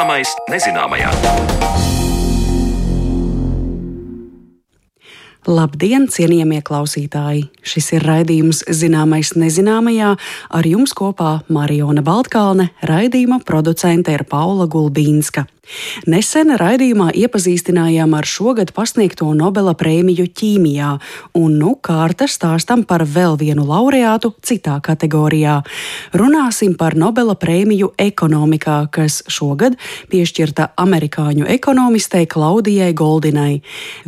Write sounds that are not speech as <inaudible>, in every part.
Zināmais nezināmajā. Labdien, cienījamie klausītāji! Šis ir raidījums Zināmais nezināmajā. Ar jums kopā Mariona Baltkalne, raidījuma producente ir Paula Gulbīnska. Nesen raidījumā iepazīstinājām ar šogad pasniegto Nobela prēmiju ķīmijā, un nu kārta stāstam par vēl vienu laureātu citā kategorijā. Runāsim par Nobela prēmiju ekonomikā, kas šogad piešķirta amerikāņu ekonomistei Klaudijai Goldinai.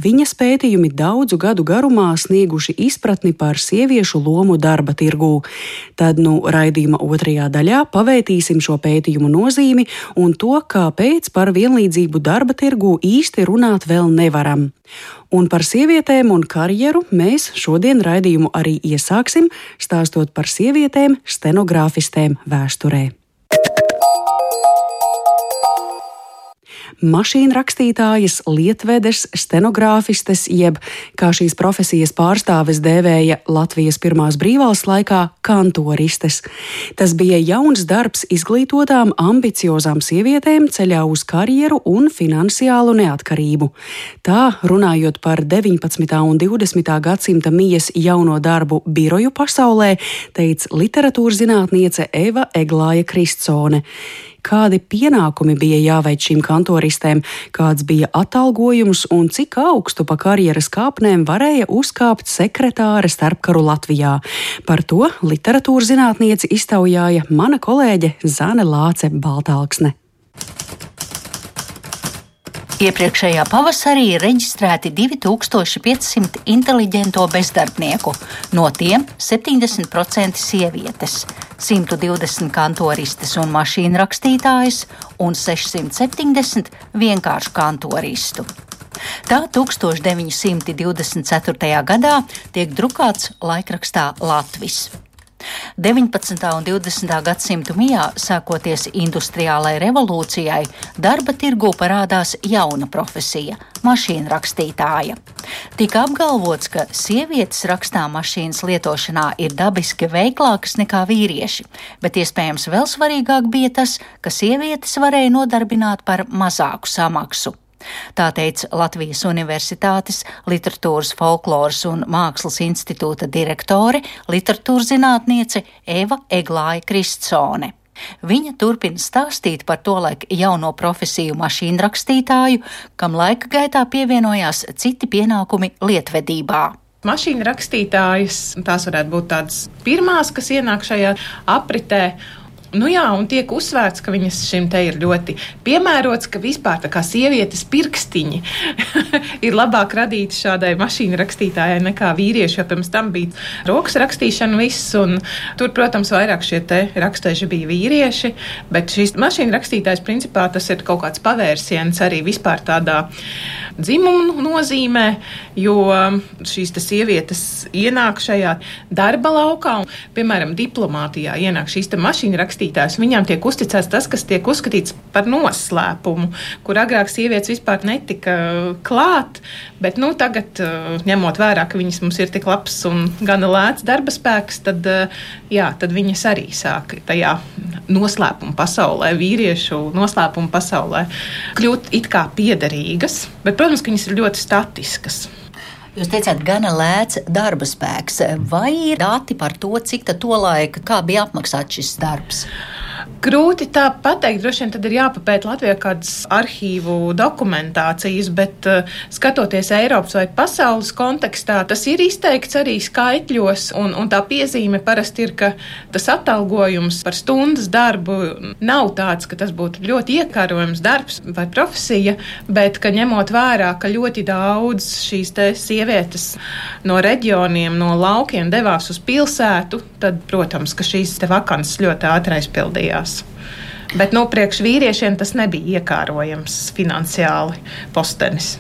Viņas pētījumi daudzu gadu garumā snieguši izpratni par sieviešu lomu darba tirgū. Tad, nu, raidījuma otrajā daļā pavērtīsim šo pētījumu nozīmi un to, kāpēc par vienlīdzību darba tirgū īsti runāt vēl nevaram. Un par sievietēm un karjeru mēs šodien raidījumu arī iesāksim, stāstot par sievietēm, stenogrāfistēm vēsturē. Mašīnrakstītājas, lietvedes, stenogrāfistes, jeb, kā šīs profesijas pārstāves dēvēja Latvijas pirmās brīvvalsts laikā, kantoristes. Tas bija jauns darbs izglītotām, ambiciozām sievietēm ceļā uz karjeru un finansiālu neatkarību. Tā, runājot par 19. un 20. gadsimta mijas jauno darbu biroju pasaulē, teica literatūras zinātniece Eva Eglāja Kristsone kādi pienākumi bija jāveic šīm kantoristēm, kāds bija atalgojums un cik augstu pa karjeras kāpnēm varēja uzkāpt sekretāre starpkaru Latvijā. Par to literatūras zinātnieci iztaujāja mana kolēģe Zane Lāce Baltāksne. Iepriekšējā pavasarī ir reģistrēti 2500 inteliģento bezdarbnieku, no tiem 70% sievietes, 120 kantoristes un mašīnu rakstītājas un 670 vienkāršu kantoristu. Tā 1924. gadā tiek drukāts laikrakstā Latvijas. 19. un 20. gadsimtu mijā, sākoties industriālai revolūcijai, darba tirgu parādās jauna profesija - mašīnu rakstītāja. Tika apgalvots, ka sievietes rakstā mašīnas lietošanā ir dabiski veiklākas nekā vīrieši, bet iespējams vēl svarīgāk bija tas, ka sievietes varēja nodarbināt par mazāku samaksu. Tā teica Latvijas Universitātes Literatūras, folkloras un mākslas institūta direktore, literatūras zinātniece Eva Eglāja Kristsone. Viņa turpina stāstīt par to laiku jauno profesiju mašīnrakstītāju, kam laika gaitā pievienojās citi pienākumi lietvedībā. Mašīna rakstītājas, tās varētu būt tādas pirmās, kas ienāk šajā apritē. Nu jā, un tiek uzsvērts, ka viņas šim te ir ļoti piemērots, ka vispār tā kā sievietes pirkstiņi <laughs> ir labāk radīti šādai mašīnu rakstītājai nekā vīrieši, jo pirms tam bija rokas rakstīšana viss, un tur, protams, vairāk šie te rakstēži bija vīrieši, bet šīs mašīnu rakstītājs principā tas ir kaut kāds pavērsiens arī vispār tādā dzimumu nozīmē, jo šīs sievietes ienāk šajā darba laukā, un, piemēram, diplomātijā ienāk šīs mašīnu rakstītājas rakstītājs. Viņām tiek uzticēts tas, kas tiek uzskatīts par noslēpumu, kur agrāk sievietes vispār netika klāt. Bet nu, tagad, uh, ņemot vērā, ka viņas mums ir tik labs un gana lēts darba spēks, tad, uh, jā, tad viņas arī sāk tajā noslēpuma pasaulē, vīriešu noslēpuma pasaulē, kļūt it kā piederīgas. Bet, protams, ka viņas ir ļoti statiskas. Jūs teicāt, gana lēts darba spēks. Vai ir dati par to, cik tā laika, kā bija apmaksāts šis darbs? Grūti tā pateikt, droši vien tad ir jāpapēta Latvijā kādas arhīvu dokumentācijas, bet uh, skatoties Eiropas vai pasaules kontekstā, tas ir izteikts arī skaitļos, un, un tā piezīme parasti ir, ka tas atalgojums par stundas darbu nav tāds, ka tas būtu ļoti iekārojams darbs vai profesija, bet ka ņemot vērā, ka ļoti daudz šīs sievietes no reģioniem, no laukiem devās uz pilsētu, tad, protams, ka šīs vakances ļoti ātri aizpildījās. Bet nu, priekš vīriešiem tas nebija iekārojams finansiāli postenis.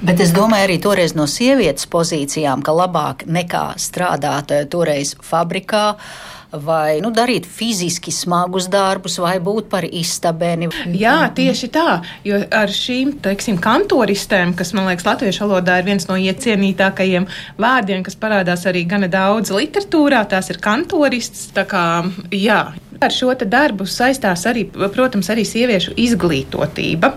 Bet es domāju, arī toreiz no sievietes pozīcijām, ka labāk nekā strādāt eh, toreiz fabrikā vai nu, darīt fiziski smagus darbus, vai būt par istabeni. Jā, tieši tā. Jo ar šīm teiksim, kantoristēm, kas man liekas, latviešu valodā ir viens no iecienītākajiem vārdiem, kas parādās arī gana daudz literatūrā, tās ir kantoristas. Kā, jā, Ar šo darbu saistās arī, protams, arī sieviešu izglītotība.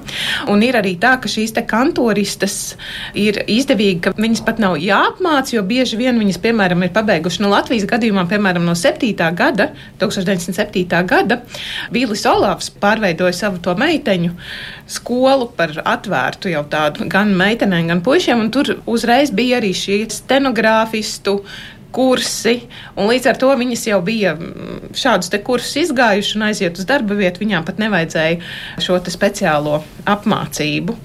Un ir arī tā, ka šīs kantoristas ir izdevīgi, ka viņas pat nav jāapmāca, jo bieži vien viņas, piemēram, ir pabeiguši no Latvijas gadījumā, piemēram, no 7. gada, 1907. gada, Vīlis Olavs pārveidoja savu to meiteņu skolu par atvērtu jau tādu gan meitenēm, gan puišiem, un tur uzreiz bija arī šī stenogrāfistu kursi. Līdz ar to viņas jau bija šādus kursus izgājuši un aiziet uz darba vietu. Viņām pat nevajadzēja šo speciālo apmācību.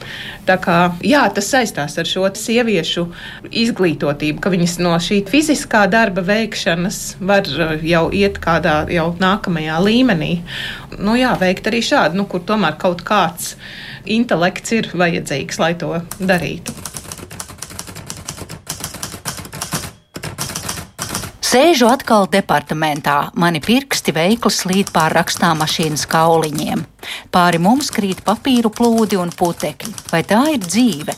Tā kā, jā, tas saistās ar šo sieviešu izglītotību, ka viņas no šī fiziskā darba veikšanas var eh, jau iet kādā jau nākamajā līmenī. Nu, jā, veikt arī šādu, nu, kur tomēr kaut kāds intelekts ir vajadzīgs, lai to darītu. Sēžu atkal departamentā, mani pirksti veikli slīd pār rakstāmašīnas kauliņiem. Pāri mums krīt papīru plūdi un putekļi. Vai tā ir dzīve?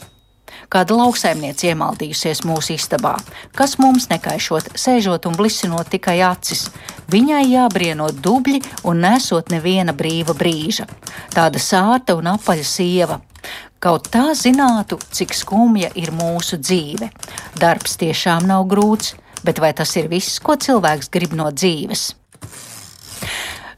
Kāda lauksaimniece iemaldījusies mūsu istabā, kas mums nekaišot, sēžot un blisinot tikai acis. Viņai jābrienot dubļi un nesot neviena brīva brīža. Tāda sārta un apaļa sieva, Kaut tā zinātu, cik skumja ir mūsu dzīve. Darbs tiešām nav grūts, bet vai tas ir viss, ko cilvēks grib no dzīves?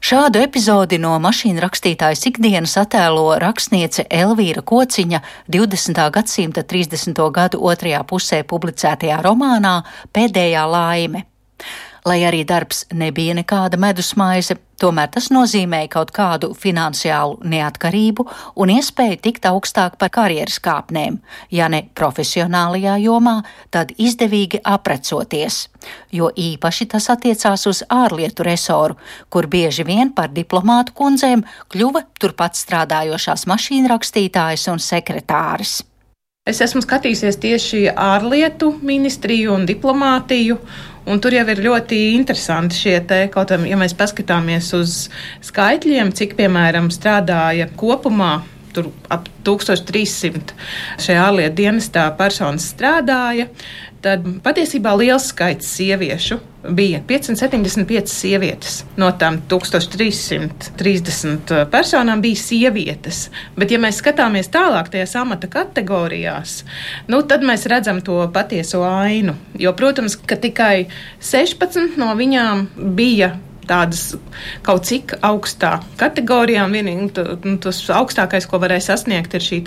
Šādu epizodi no mašīnu rakstītājas ikdienas attēlo rakstniece Elvīra Kociņa 20. gadsimta 30. gadu otrajā pusē publicētajā romānā Pēdējā laime. Lai arī darbs nebija nekāda medusmaize, tomēr tas nozīmēja kaut kādu finansiālu neatkarību un iespēju tikt augstāk par karjeras kāpnēm, ja ne profesionālajā jomā, tad izdevīgi aprecoties, jo īpaši tas attiecās uz ārlietu resoru, kur bieži vien par diplomātu kundzēm kļuva turpat strādājošās mašīnrakstītājas un sekretāris. Es esmu skatījusies tieši ārlietu ministriju un diplomātiju, Un tur jau ir ļoti interesanti šie te, kaut kā, ja mēs paskatāmies uz skaitļiem, cik, piemēram, strādāja kopumā tur ap 1300 šajā ārlietu dienestā personas strādāja tad patiesībā liels skaits sieviešu bija 575 sievietes. No tām 1330 personām bija sievietes. Bet, ja mēs skatāmies tālāk tajās amata kategorijās, nu, tad mēs redzam to patieso ainu. Jo, protams, ka tikai 16 no viņām bija tādas kaut cik augstā kategorijā. Vienīgi nu, tas augstākais, ko varēja sasniegt, ir šī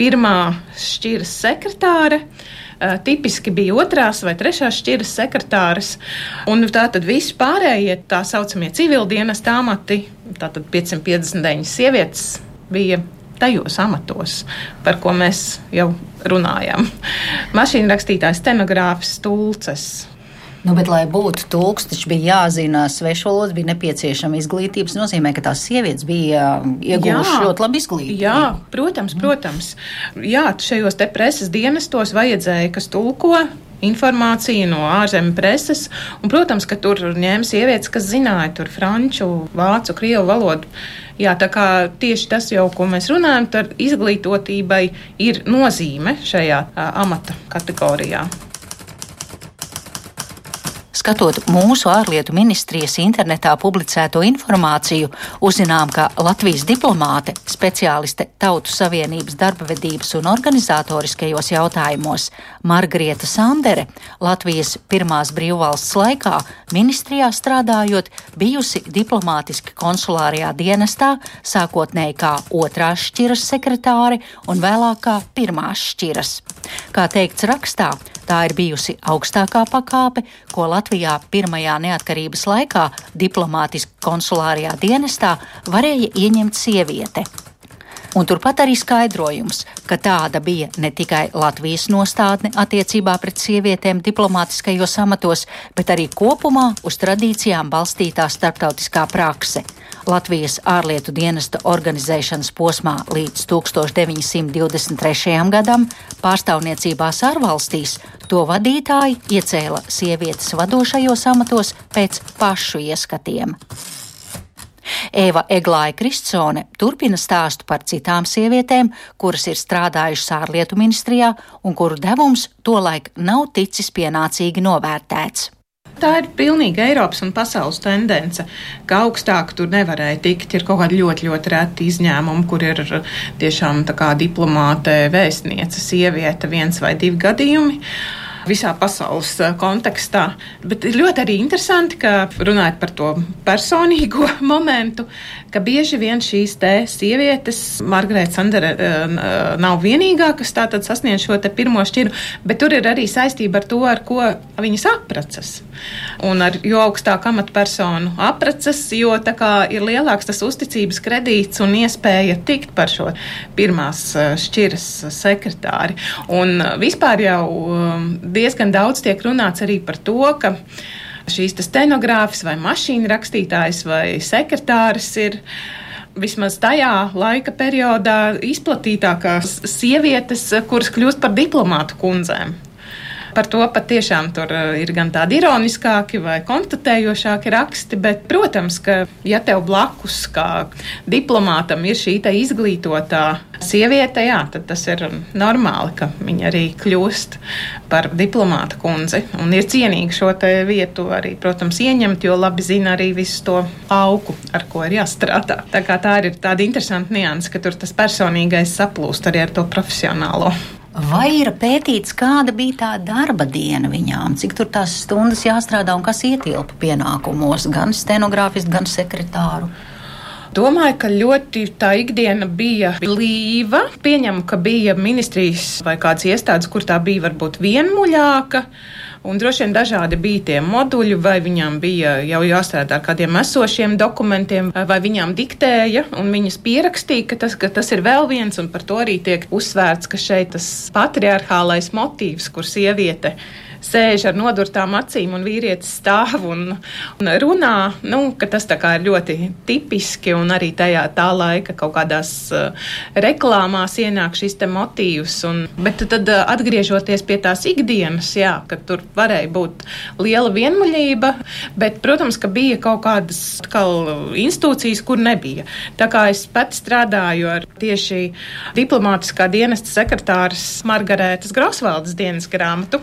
pirmā šķiras sekretāre. Eh, tipiski bija otrās vai trešās šķiras sekretāras. Un tā tad visi pārējie tā saucamie civildienas amati, tātad 559 sievietes bija tajos amatos, par ko mēs jau runājam. Mašīna rakstītājs, stenogrāfs, tulces, Nu, bet, lai būtu tulks, taču bija jāzina svešu valodas, bija nepieciešama izglītība. Tas nozīmē, ka tās sievietes bija ieguvušas ļoti labu izglītību. Jā, protams, protams. Jā, šajos te preses dienestos vajadzēja, kas tulko informāciju no ārzemju preses. Un, protams, ka tur ņēma sievietes, kas zināja franču, vācu, krievu valodu. Jā, tā kā tieši tas jau, ko mēs runājam, tad izglītotībai ir nozīme šajā a, amata kategorijā. Skatot mūsu ārlietu ministrijas internetā publicēto informāciju, uzzinām, ka Latvijas diplomāte, speciāliste Tautu Savienības darbavedības un organizatoriskajos jautājumos Margrieta Sandere Latvijas pirmās brīvvalsts laikā ministrijā strādājot, bijusi diplomātiski konsulārajā dienestā, sākotnēji kā otrās šķiras sekretāre un vēlāk kā pirmās šķiras. Kā teikts rakstā, Tā ir bijusi augstākā pakāpe, ko Latvijā pirmajā neatkarības laikā diplomātiski konsulārajā dienestā varēja ieņemt sieviete. Un turpat arī skaidrojums, ka tāda bija ne tikai Latvijas nostādne attiecībā pret sievietēm diplomātiskajos amatos, bet arī kopumā uz tradīcijām balstītā starptautiskā prakse. Latvijas ārlietu dienesta organizēšanas posmā līdz 1923. gadam pārstāvniecībās ārvalstīs to vadītāji iecēla sievietes vadošajos amatos pēc pašu ieskatiem. Eva Eglāja Kristsone turpina stāstu par citām sievietēm, kuras ir strādājušas ārlietu ministrijā un kuru devums tolaik nav ticis pienācīgi novērtēts. Tā ir pilnīgi Eiropas un pasaules tendence, ka augstāk tur nevarēja tikt. Ir kaut kādi ļoti, ļoti reti izņēmumi, kur ir tiešām tā kā diplomāte, vēstniece, sieviete, viens vai divi gadījumi visā pasaules eh, kontekstā. Bet ir ļoti arī interesanti, ka runājot par to personīgo <laughs> momentu, ka bieži vien šīs te sievietes, Margarita Sandere, eh, eh, nav vienīgā, kas tātad sasniedz šo pirmo šķiru, bet tur ir arī saistība ar to, ar ko viņas apprecas. Un ar jo augstāku amatpersonu apprecas, jo kā ir lielāks tas uzticības kredīts un iespēja tikt par šo pirmās šķiras sekretāri. Un vispār jau diezgan daudz tiek runāts arī par to, ka šīs stenogrāfs vai mašīnu rakstītājs vai sekretāris ir vismaz tajā laika periodā izplatītākās sievietes, kuras kļūst par diplomātu kundzēm. Par to patiešām tur eh, ir gan tādi ironiskāki vai konstatējošāki raksti, bet, protams, ka ja tev blakus kā diplomātam ir šī izglītotā sieviete, jā, tad tas ir normāli, ka viņa arī kļūst par diplomāta kundzi un ir cienīga šo vietu arī, protams, ieņemt, jo labi zina arī visu to augu, ar ko ir jāstrādā. Tā tā ir tāda interesanta nianses, ka tur tas personīgais saplūst arī ar to profesionālo. Vai ir pētīts, kāda bija tā darba diena viņām, cik tur tās stundas jāstrādā un kas ietilpa pienākumos, gan stenogrāfistu, gan sekretāru? Domāju, ka ļoti tā ikdiena bija blīva. Pieņemu, ka bija ministrijas vai kādas iestādes, kur tā bija varbūt vienmuļāka. Un droši vien dažādi bija tie moduļi, vai viņām bija jau jāstrādā ar kādiem esošiem dokumentiem, vai viņām diktēja, un viņas pierakstīja, ka tas, ka tas ir vēl viens, un par to arī tiek uzsvērts, ka šeit tas patriarchālais motīvs, kur sieviete ir sēž ar nodurtām acīm un vīrietis stāv un, un runā, nu, ka tas tā kā ir ļoti tipiski un arī tajā tā laika kaut kādās uh, reklāmās ienāk šis te motīvs. Un, bet tad uh, atgriežoties pie tās ikdienas, jā, ka tur varēja būt liela vienmuļība, bet, protams, ka bija kaut kādas atkal institūcijas, kur nebija. Tā kā es pati strādāju ar tieši diplomātiskā dienesta sekretāras Margaretas Grosvaldes dienas grāmatu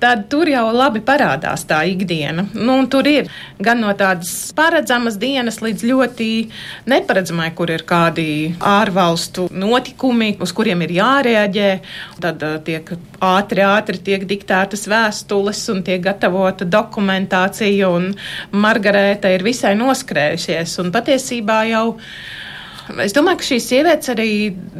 tad tur jau labi parādās tā ikdiena. Nu, tur ir gan no tādas paredzamas dienas līdz ļoti neparedzamai, kur ir kādi ārvalstu notikumi, uz kuriem ir jārēģē. Tad uh, tiek ātri, ātri tiek diktētas vēstules un tiek gatavota dokumentācija, un Margarēta ir visai noskrējusies. Un patiesībā jau Es domāju, ka šīs sievietes arī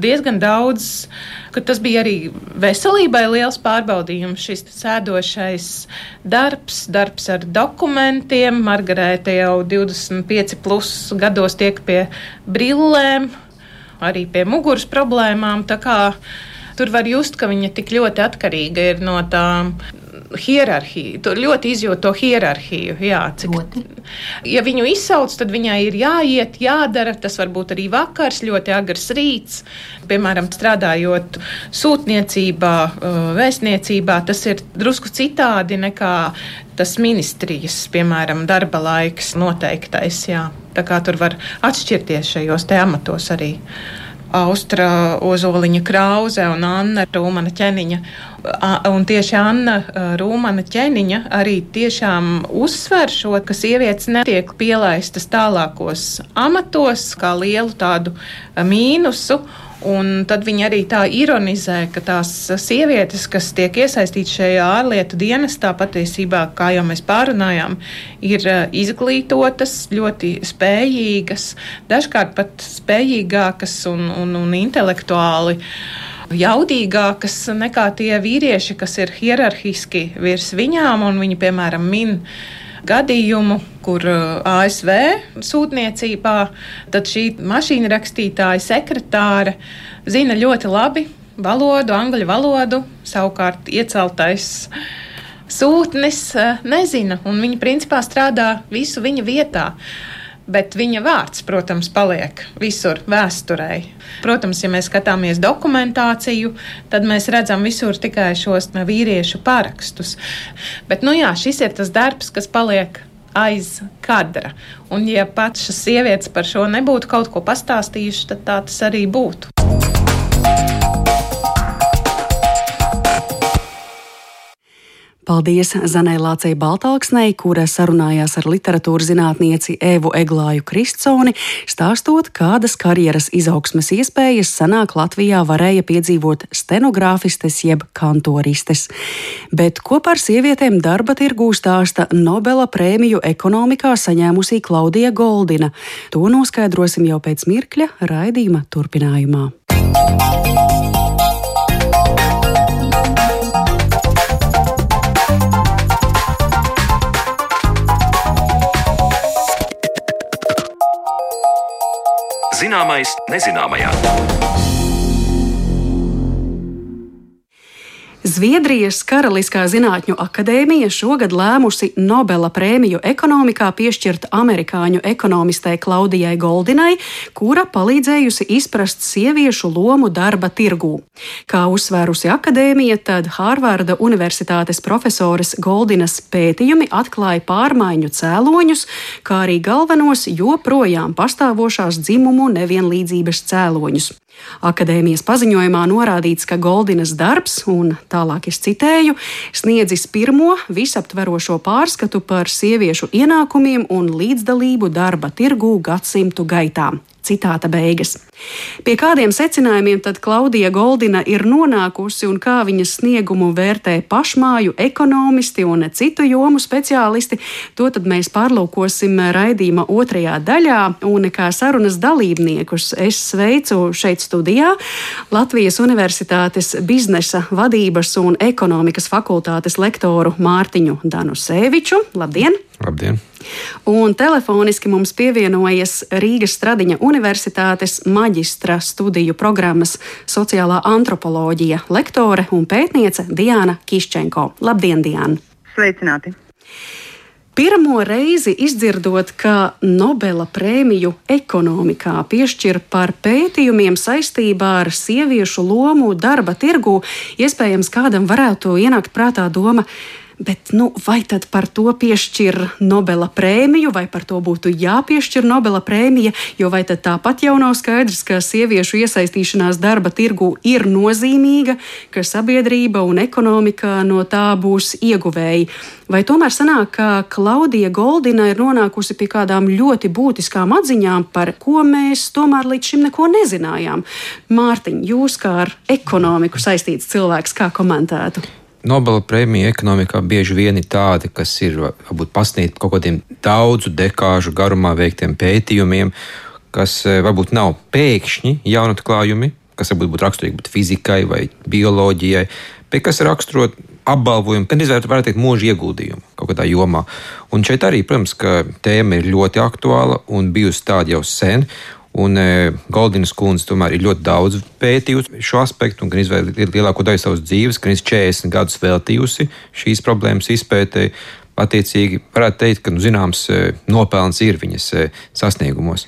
diezgan daudz, ka tas bija arī veselībai liels pārbaudījums, šis sēdošais darbs, darbs ar dokumentiem. Margarēta jau 25 plus gados tiek pie brillēm, arī pie muguras problēmām. Tur var just, ka viņa tik ļoti atkarīga ir no tām hierarhiju. Tu ļoti izjūti to hierarhiju. Jā, cik, Oti. ja viņu izsauc, tad viņai ir jāiet, jādara. Tas var būt arī vakars, ļoti agrs rīts. Piemēram, strādājot sūtniecībā, vēstniecībā, tas ir drusku citādi nekā tas ministrijas, piemēram, darba laiks noteiktais. Jā. Tā kā tur var atšķirties šajos te amatos arī. Austra Ozoliņa Krause un Anna Rūmana ķeniņa. Un tieši Anna Rūmana ķeniņa arī tiešām uzsver šo, ka sievietes netiek pielaistas tālākos amatos kā lielu tādu mīnusu. Un tad viņi arī tā ironizē, ka tās sievietes, kas tiek iesaistītas šajā ārlietu dienestā, patiesībā, kā jau mēs pārunājām, ir eh, izglītotas, ļoti spējīgas, dažkārt pat spējīgākas un, un, un intelektuāli jaudīgākas nekā tie vīrieši, kas ir hierarhiski virs viņām, un viņi, piemēram, min gadījumu, kur uh, ASV sūtniecībā šī mašīna rakstītāja sekretāra zina ļoti labi valodu, angļu valodu, savukārt ieceltais sūtnis uh, nezina, un viņa principā strādā visu viņa vietā bet viņa vārds, protams, paliek visur vēsturē. Protams, ja mēs skatāmies dokumentāciju, tad mēs redzam visur tikai šos vīriešu parakstus. Bet, nu jā, šis ir tas darbs, kas paliek aiz kadra. Un, ja pats šis sievietes par šo nebūtu kaut ko pastāstījuši, tad tā tas arī būtu. Paldies Zanai Lācei Baltāksnei, kura sarunājās ar literatūras zinātnieci Evu Eglāju Kristsoni, stāstot, kādas karjeras izaugsmes iespējas senāk Latvijā varēja piedzīvot stenogrāfistes jeb kantoristes. Bet kopā ar sievietēm darba tirgū stāsta Nobela prēmiju ekonomikā saņēmusī Klaudija Goldina. To noskaidrosim jau pēc mirkļa raidījuma turpinājumā. Zināmais nezināmajā. Zviedrijas Karaliskā Zinātņu akadēmija šogad lēmusi Nobela prēmiju ekonomikā piešķirt amerikāņu ekonomistei Klaudijai Goldinai, kura palīdzējusi izprast sieviešu lomu darba tirgū. Kā uzsvērusi akadēmija, tad Hārvarda Universitātes profesoras Goldinas pētījumi atklāja pārmaiņu cēloņus, kā arī galvenos joprojām pastāvošās dzimumu nevienlīdzības cēloņus. Akadēmijas paziņojumā norādīts, ka Goldinas darbs, un tālāk es citēju, sniedzis pirmo visaptverošo pārskatu par sieviešu ienākumiem un līdzdalību darba tirgū gadsimtu gaitā. Citāta beigas. Pie kādiem secinājumiem tad Klaudija Goldina ir nonākusi un kā viņas sniegumu vērtē pašmāju ekonomisti un citu jomu speciālisti, to tad mēs pārlūkosim raidījuma otrajā daļā. Un kā sarunas dalībniekus es sveicu šeit studijā Latvijas Universitātes biznesa vadības un ekonomikas fakultātes lektoru Mārtiņu Danuseviču. Labdien! Labdien! Un telefoniski mums pievienojas Rīgas Stradiņa Universitātes maģistra studiju programmas sociālā antropoloģija lektore un pētniece Diana Kiščenko. Labdien, Diana! Sveicināti! Pirmo reizi izdzirdot, ka Nobela prēmiju ekonomikā piešķir par pētījumiem saistībā ar sieviešu lomu darba tirgū, iespējams, kādam varētu ienākt prātā doma, Bet nu, vai tad par to piešķir Nobela prēmiju, vai par to būtu jāpiešķir Nobela prēmija? Jo vai tad tāpat jau nav skaidrs, ka sieviešu iesaistīšanās darba tirgu ir nozīmīga, ka sabiedrība un ekonomika no tā būs ieguvēji? Vai tomēr sanāk, ka Klaudija Goldina ir nonākusi pie kādām ļoti būtiskām atziņām, par ko mēs tomēr līdz šim neko nezinājām? Mārtiņ, jūs kā ar ekonomiku saistīts cilvēks, kā komentētu? Nobela prēmija ekonomikā bieži vien ir tāda, kas ir varbūt pasniegta kaut kādiem daudzu dekāžu garumā veiktiem pētījumiem, kas e, varbūt nav pēkšņi jaunatklājumi, kas varbūt būtu raksturīgi fizikai vai bioloģijai, bet kas raksturot apbalvojumu, gan izvērtēt, varētu teikt, mūža ieguldījumu kaut kādā jomā. Un šeit arī, protams, ka tēma ir ļoti aktuāla un bijusi tāda jau sen. Un e, Goldinas kundze tomēr ir ļoti daudz pētījusi šo aspektu, un gan izvēlējusi lielāko daļu savas dzīves, gan 40 gadus veltījusi šīs problēmas izpētēji. Attiecīgi, varētu teikt, ka nu, zināms e, nopelns ir viņas e, sasniegumos.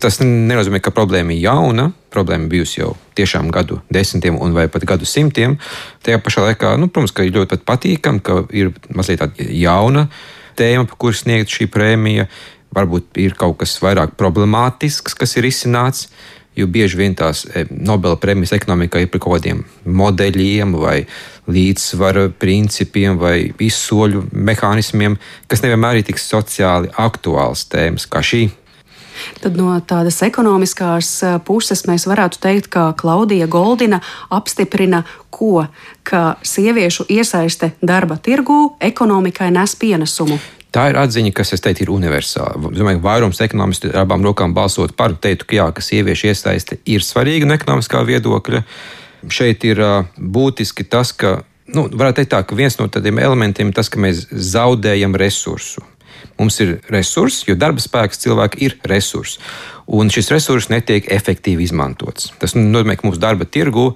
Tas nenozīmē, ka problēma ir jauna. Problēma bijusi jau tiešām gadu desmitiem vai pat gadu simtiem. Tajā pašā laikā, nu, protams, ka ir ļoti patīkami, ka ir mazliet tāda jauna tēma, par kuru sniegt šī prēmija varbūt ir kaut kas vairāk problemātisks, kas ir izcināts. Jo bieži vien tās e, Nobela prēmijas ekonomikā ir par kaut kādiem modeļiem, vai līdzsvara principiem, vai izsoļu mehānismiem, kas nevienmēr ir tik sociāli aktuāls tēmas kā šī. Tad no tādas ekonomiskās e, puses mēs varētu teikt, ka Klaudija Goldina apstiprina, ko, ka sieviešu iesaiste darba tirgū ekonomikai nes pienesumu. Tā ir atziņa, kas, es teiktu, ir universāla. Es domāju, ka vairums ekonomistu ar abām rokām balsot par, teiktu, ka jā, ka sieviešu iesaiste ir svarīga no ekonomiskā viedokļa. Šeit ir būtiski tas, ka, nu, varētu teikt tā, ka viens no tādiem elementiem ir tas, ka mēs zaudējam resursu. Mums ir resursi, jo darba spēks cilvēki ir resursi. Un šis resurs netiek efektīvi izmantots. Tas nozīmē, ka mūsu darba tirgu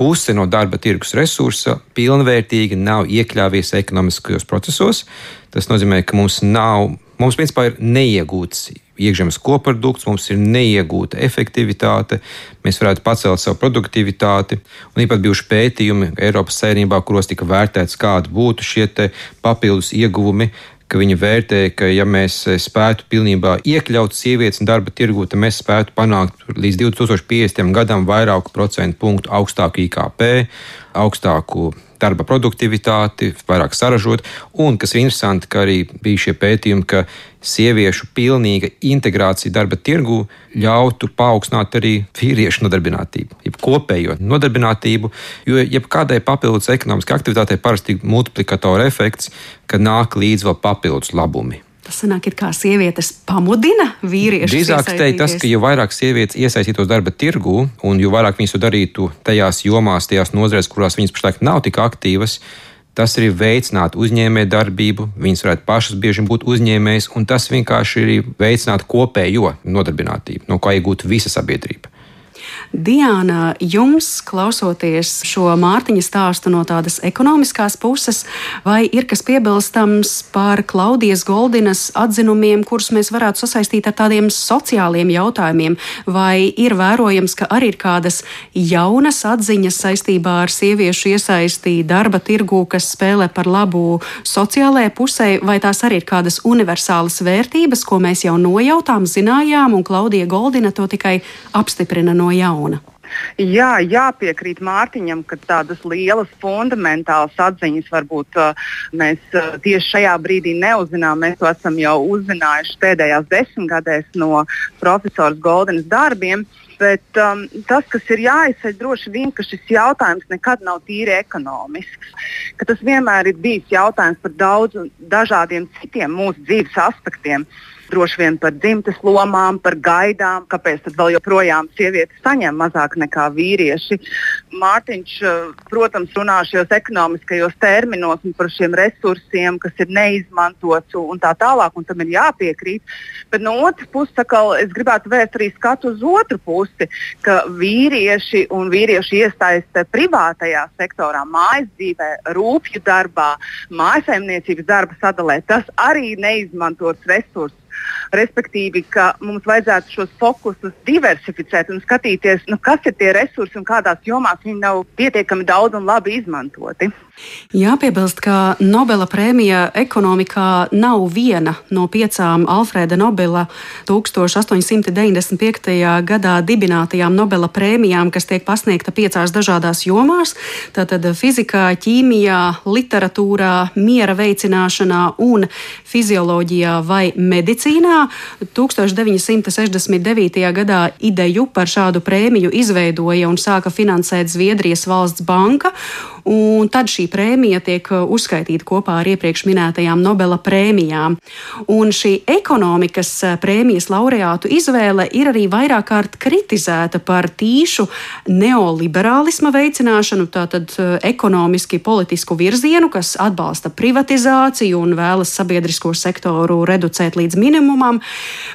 puse no darba tirgus resursa pilnvērtīgi nav iekļāvies ekonomiskajos procesos. Tas nozīmē, ka mums nav, mums principā ir neiegūts iekšzemes koprodukts, mums ir neiegūta efektivitāte, mēs varētu pacelt savu produktivitāti. Un īpat bijuši pētījumi Eiropas saimnībā, kuros tika vērtēts, kādi būtu šie papildus ieguvumi, ka viņi vērtē, ka ja mēs spētu pilnībā iekļaut sievietes darba tirgū, tad mēs spētu panākt līdz 2050. gadam vairāku procentu punktu augstāku IKP, augstāku darba produktivitāti, vairāk saražot, un kas ir interesanti, ka arī bija šie pētījumi, ka sieviešu pilnīga integrācija darba tirgū ļautu paaugstināt arī vīriešu nodarbinātību, jeb kopējo nodarbinātību, jo jebkādai papildus ekonomiskai aktivitātei parasti ir multiplikatora efekts, kad nāk līdz vēl papildus labumi. Tas sanāk, kā sievietes pamudina vīriešus. Drīzāk teikt tas, ka jo vairāk sievietes iesaistītos darba tirgū, un jo vairāk viņas to darītu tajās jomās, tajās nozarēs, kurās viņas pašlaik nav tik aktīvas, tas arī veicinātu uzņēmē darbību, viņas varētu pašas bieži būt uzņēmējas, un tas vienkārši arī veicinātu kopējo nodarbinātību, no kā iegūtu visa sabiedrība. Diana, jums klausoties šo Mārtiņa stāstu no tādas ekonomiskās puses, vai ir kas piebilstams par Klaudijas Goldinas atzinumiem, kurus mēs varētu sasaistīt ar tādiem sociāliem jautājumiem, vai ir vērojams, ka arī ir kādas jaunas atziņas saistībā ar sieviešu iesaistī darba tirgū, kas spēlē par labu sociālajai pusē, vai tās arī ir kādas universālas vērtības, ko mēs jau nojautām, zinājām, un Klaudija Goldina to tikai apstiprina no jauna jauna. Jā, jāpiekrīt Mārtiņam, ka tādas lielas fundamentālas atziņas varbūt uh, mēs uh, tieši šajā brīdī neuzzinām. Mēs to esam jau uzzinājuši pēdējās desmitgadēs no profesora Goldenas darbiem. Bet um, tas, kas ir jāizsaka, droši vien, ka šis jautājums nekad nav tīri ekonomisks. Tas vienmēr ir bijis jautājums par daudziem dažādiem citiem mūsu dzīves aspektiem. Uh, droši vien par dzimtes lomām, par gaidām, kāpēc tad vēl joprojām sievietes saņem mazāk nekā vīrieši. Mārtiņš, eh, protams, runā šajos ekonomiskajos terminos un par šiem resursiem, kas ir neizmantots un tā tālāk, un tam ir jāpiekrīt. Bet no otras puses, atkal, es gribētu vērst arī skatu uz otru pusi, ka vīrieši un vīriešu iesaiste privātajā sektorā, mājas dzīvē, rūpju darbā, mājasemniecības darba sadalē, tas arī neizmantots resurss Respektīvi, ka mums vajadzētu šos fokusus diversificēt un skatīties, nu, kas ir tie resursi un kādās jomās viņi nav pietiekami daudz un labi izmantoti. Jāpiebilst, ka Nobela prēmija ekonomikā nav viena no piecām Alfrēda Nobela 1895. gadā dibinātajām Nobela prēmijām, kas tiek pasniegta piecās dažādās jomās - tātad fizikā, ķīmijā, literatūrā, miera veicināšanā un fizioloģijā vai medicīnā. 1969. gadā ideju par šādu prēmiju izveidoja un sāka finansēt Zviedrijas valsts banka un tad šī prēmija tiek uh, uzskaitīta kopā ar iepriekš minētajām Nobela prēmijām. Un šī ekonomikas uh, prēmijas laureātu izvēle ir arī vairāk kārt kritizēta par tīšu neoliberālisma veicināšanu, tātad uh, ekonomiski politisku virzienu, kas atbalsta privatizāciju un vēlas sabiedrisko sektoru reducēt līdz minimumam,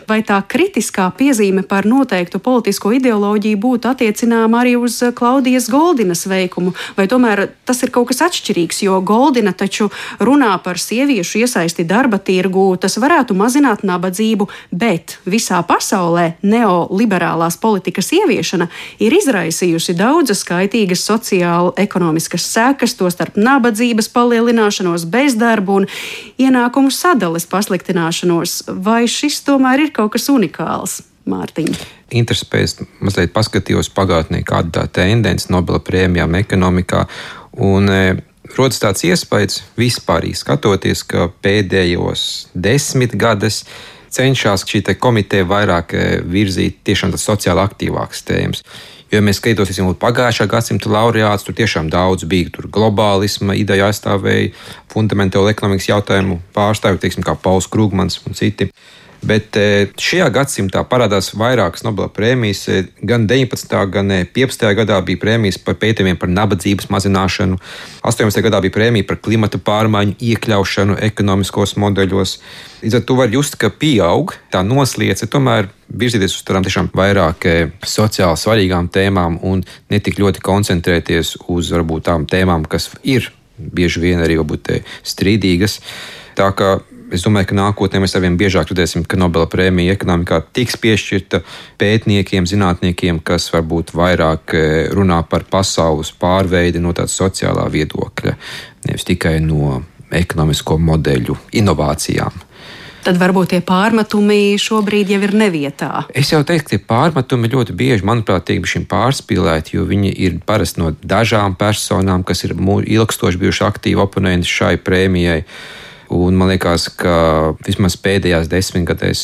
vai tā kritiskā piezīme par noteiktu politisko ideoloģiju būtu attiecināma arī uz Klaudijas Goldinas veikumu, vai tomēr tas ir kaut kas atšķirīgs, jo Goldina taču runā par sieviešu iesaisti darba tirgū, tas varētu mazināt nabadzību, bet visā pasaulē neoliberālās politikas ieviešana ir izraisījusi daudzas skaitīgas sociālo-ekonomiskas sekas, tostarp nabadzības palielināšanos, bezdarbu un ienākumu sadales pasliktināšanos. Vai šis tomēr ir kaut kas unikāls? Mārtiņa. Interesēs mazliet paskatījos pagātnē, kāda tā tendence Nobela prēmijām ekonomikā. Un, e, Rodas tāds iespējas vispār skatoties, ka pēdējos desmit gadus cenšas šī komiteja vairāk e, virzīt tiešām sociāli aktīvākas tēmas. Jo, ja mēs skatītos jau pagājušā gadsimta laureāts, tur tiešām daudz bija tur globālisma ideja aizstāvēja, fundamentālu ekonomikas jautājumu pārstāvju, teiksim, kā Pauls Krugmans un citi. Bet e, šajā gadsimtā parādās vairākas Nobela prēmijas. E, gan 19. gan 15. E, gadā bija prēmijas par pētījumiem par nabadzības mazināšanu, 18. gadā bija prēmija par klimata pārmaiņu iekļaušanu ekonomiskos modeļos. Līdz ar to var just, ka pieaug tā nosliece, tomēr virzīties uz tādām tiešām vairāk sociāli svarīgām tēmām un ne tik ļoti koncentrēties uz varbūt tām tēmām, kas ir bieži vien arī varbūt, strīdīgas. Tā kā Es domāju, ka nākotnē mēs arvien biežāk redzēsim, ka Nobela prēmija ekonomikā tiks piešķirta pētniekiem, zinātniekiem, kas varbūt vairāk e, runā par pasaules pārveidi no tāda sociālā viedokļa, nevis tikai no ekonomisko modeļu inovācijām. Tad varbūt tie pārmetumi šobrīd jau ir nevietā. Es jau teiktu, ka tie pārmetumi ļoti bieži, manuprāt, tiek pārspīlēti, jo viņi ir parasti no dažām personām, kas ir ilgstoši bijuši aktīvi oponenti šai prēmijai. Un man liekas, ka vismaz pēdējās desmitgadēs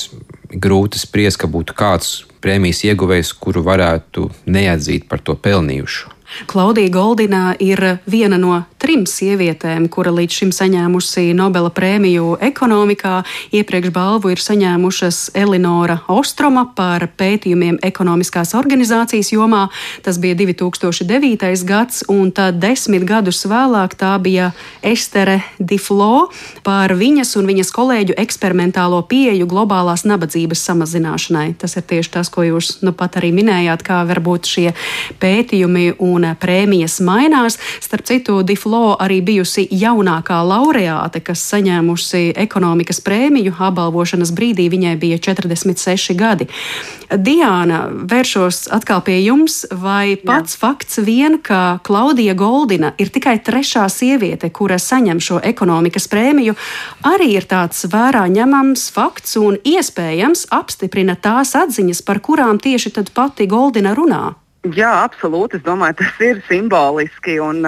grūti spriest, ka būtu kāds prēmijas ieguvējs, kuru varētu neatzīt par to pelnījušu. Klaudija Goldina ir viena no trim sievietēm, kura līdz šim saņēmusi Nobela prēmiju ekonomikā. Iepriekš balvu ir saņēmušas Elinora Ostroma par pētījumiem ekonomiskās organizācijas jomā. Tas bija 2009. gads, un tad desmit gadus vēlāk tā bija Estere Diflo par viņas un viņas kolēģu eksperimentālo pieeju globālās nabadzības samazināšanai. Tas ir tieši tas, ko jūs nu pat arī minējāt, kā varbūt šie pētījumi un un prēmijas mainās. Starp citu, Diflo arī bijusi jaunākā laureāte, kas saņēmusi ekonomikas prēmiju. Apbalvošanas brīdī viņai bija 46 gadi. Diana, vēršos atkal pie jums, vai pats Jā. fakts vien, ka Klaudija Goldina ir tikai trešā sieviete, kura saņem šo ekonomikas prēmiju, arī ir tāds vērā ņemams fakts un iespējams apstiprina tās atziņas, par kurām tieši tad pati Goldina runā. Jā, absolūti. Es domāju, tas ir simboliski. Un,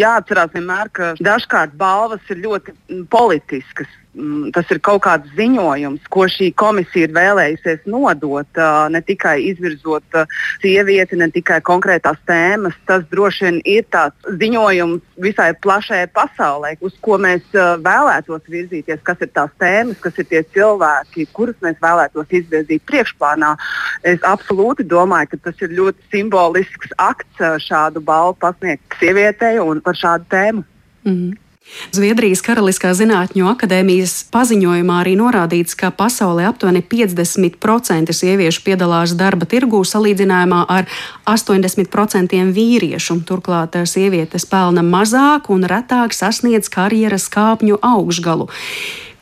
jāatcerās vienmēr, ka dažkārt balvas ir ļoti politiskas. Mm, tas ir kaut kāds ziņojums, ko šī komisija ir vēlējusies nodot, ne tikai izvirzot sievieti, ne tikai konkrētās tēmas. Tas droši vien ir tāds ziņojums visai plašai pasaulē, uz ko mēs vēlētos virzīties, kas ir tās tēmas, kas ir tie cilvēki, kurus mēs vēlētos izvirzīt priekšplānā. Es absolūti domāju, ka tas ir ļoti simbolisks akts šādu balvu pasniegt sievietei un par šādu tēmu. Mm -hmm. Zviedrijas Karaliskā Zinātņu akadēmijas paziņojumā arī norādīts, ka pasaulē aptuveni 50% sieviešu piedalās darba tirgū salīdzinājumā ar 80% vīriešu. Turklāt eh, sievietes pelna mazāk un retāk sasniedz karjeras kāpņu augšgalu.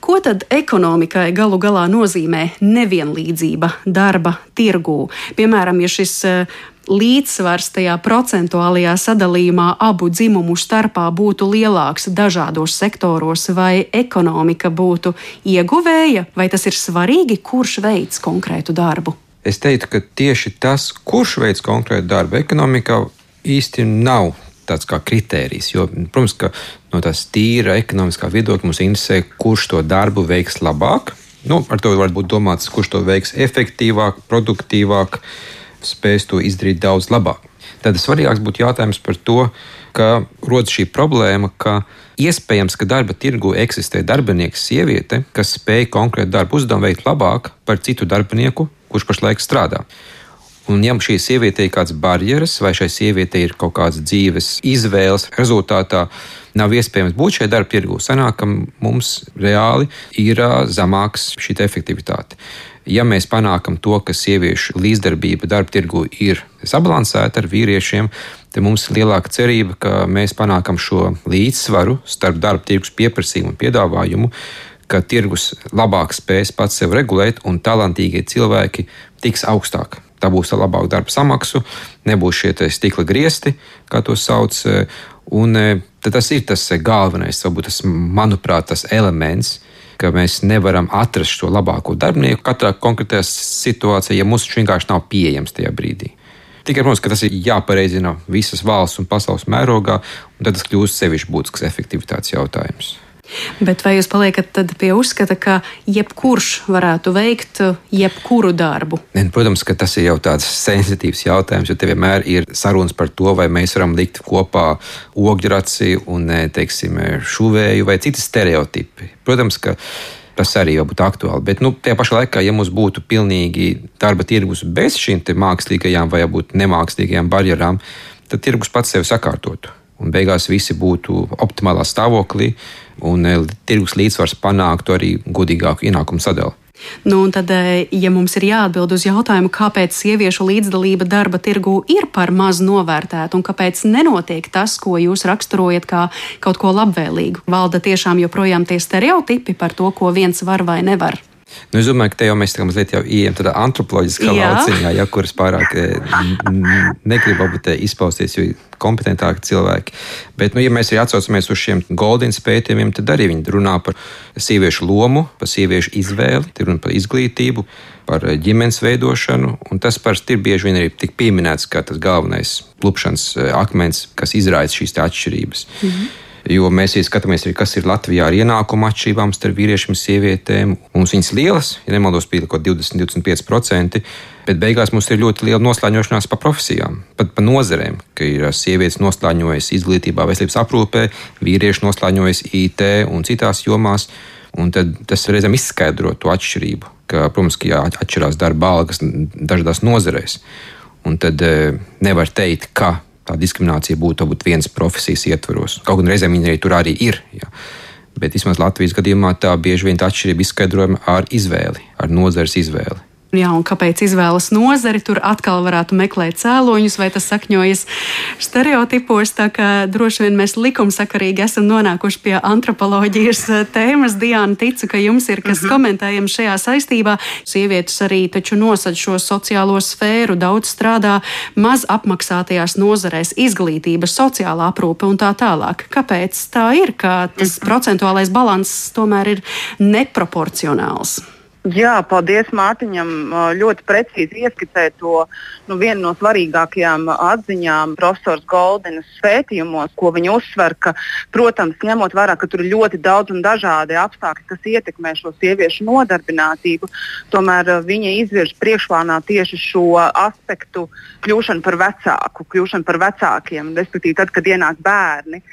Ko tad ekonomikai galu galā nozīmē nevienlīdzība darba tirgū? Piemēram, ja šis eh, līdzsvars tajā procentuālajā sadalījumā abu dzimumu starpā būtu lielāks dažādos sektoros, vai ekonomika būtu ieguvēja, vai tas ir svarīgi, kurš veids konkrētu darbu? Es teiktu, ka tieši tas, kurš veids konkrētu darbu ekonomikā, īsti nav tāds kā kritērijs. Jo, protams, ka no tās tīra ekonomiskā viedokļa mums interesē, kurš to darbu veiks labāk. Nu, ar to var būt domāts, kurš to veiks efektīvāk, produktīvāk, spēs to izdarīt daudz labāk. Tad svarīgāks būtu jautājums par to, ka rodas šī problēma, ka iespējams, ka darba tirgu eksistē darbinieks, sieviete, kas spēj konkrētu darbu uzdevumu veikt labāk par citu darbinieku, kurš pašlaik strādā. Un, ja šī sieviete ir kāds barjeras, vai šai sievietei ir kaut kādas dzīves izvēles rezultātā, nav iespējams būt šajā darba tirgū, sanāk, ka mums reāli ir zemāks šī efektivitāte. Ja mēs panākam to, ka sieviešu līdzdarbība darba tirgu ir sabalansēta ar vīriešiem, tad mums ir lielāka cerība, ka mēs panākam šo līdzsvaru starp darba tirgus pieprasījumu un piedāvājumu, ka tirgus labāk spēs pats sev regulēt un talantīgie cilvēki tiks augstāk dabūs labāku darba samaksu, nebūs šie stikla griesti, kā to sauc. Un tas ir tas galvenais, varbūt tas, manuprāt, tas elements, ka mēs nevaram atrast šo labāko darbinieku katrā konkrētajā situācijā, ja mums viņš vienkārši nav pieejams tajā brīdī. Tikai, protams, tas ir jāpareizina visas valsts un pasaules mērogā, un tad tas kļūst sevišķi būtisks efektivitātes jautājums. Bet vai jūs paliekat pie uzskata, ka jebkurš varētu veikt uh, jebkuru darbu? Ne, protams, ka tas ir jau tāds sensitīvs jautājums, jo te vienmēr ir sarunas par to, vai mēs varam likt kopā ogļraci un teiksim, šuvēju vai citas stereotipi. Protams, ka tas arī jau būtu aktuāli. Bet nu, tajā pašā laikā, ja mums būtu pilnīgi darba tirgus bez šīm mākslīgajām vai nemākslīgajām barjerām, tad tirgus pats sevi sakārtotu un beigās visi būtu optimālā stāvoklī, un e, tirgus līdzsvars panāktu arī godīgāku ienākumu sadali. Nu, tad, e, ja mums ir jāatbild uz jautājumu, kāpēc sieviešu līdzdalība darba tirgu ir par maz novērtēta un kāpēc nenotiek tas, ko jūs raksturojat kā kaut ko labvēlīgu, valda tiešām joprojām tie stereotipi par to, ko viens var vai nevar. Nu, es domāju, ka te jau mēs tā mazliet ieejam tādā antropoloģiskā lauciņā, ja kuras pārāk eh, n- n- negrib varbūt eh, izpausties, jo ir kompetentāki cilvēki. Bet, nu, ja mēs arī atsaucamies uz šiem Goldins pētījumiem, tad arī viņi runā par sieviešu lomu, par sieviešu izvēli, par izglītību, par eh, ģimenes veidošanu, un tas parasti ir bieži vien arī tik pieminēts kā tas galvenais klupšanas akmens, kas izraisa šīs atšķirības. Jo mēs skatāmies, kas ir Latvijā ar ienākumu atšķirībām starp vīriešiem un sievietēm. Mums viņas lielas, ja nemaldos, bija kaut kādi 20-25%, bet beigās mums ir ļoti liela noslēņošanās pa profesijām, pat pa nozarēm, ka ir sievietes noslēņojas izglītībā, veselības aprūpē, vīrieši noslēņojas IT un citās jomās. Un tad tas reizēm izskaidro to atšķirību, ka, protams, ka jā, atšķirās darba algas dažādās nozarēs. Un tad nevar teikt, ka tā diskriminācija būtu varbūt vienas profesijas ietvaros. Kaut gan reizēm viņa arī tur arī ir. Jā. Bet vismaz Latvijas gadījumā tā bieži vien tā atšķirība izskaidrojama ar izvēli, ar nozares izvēli. Jā, un kāpēc izvēlas nozari? Tur atkal varētu meklēt cēloņus, vai tas sakņojas stereotipos. Tā kā droši vien mēs likumsakarīgi esam nonākuši pie antropoloģijas eh, tēmas. Diana, ticu, ka jums ir kas komentējams šajā saistībā. Sievietes arī taču nosad šo sociālo sfēru, daudz strādā maz apmaksātajās nozarēs, izglītība, sociālā aprūpe un tā tālāk. Kāpēc tā ir, ka tas procentuālais balanss tomēr ir neproporcionāls? Jā, paldies Mārtiņam. Ļoti precīzi ieskicēja to nu, vienu no svarīgākajām atziņām profesors Goldenas pētījumos, ko viņa uzsver, ka, protams, ņemot vērā, ka tur ir ļoti daudz un dažādi apstākļi, kas ietekmē šo sieviešu nodarbinātību, tomēr viņa izvirz priekšplānā tieši šo aspektu kļūšanu par vecāku, kļūšanu par vecākiem, respektīvi tad, kad ienāk bērni.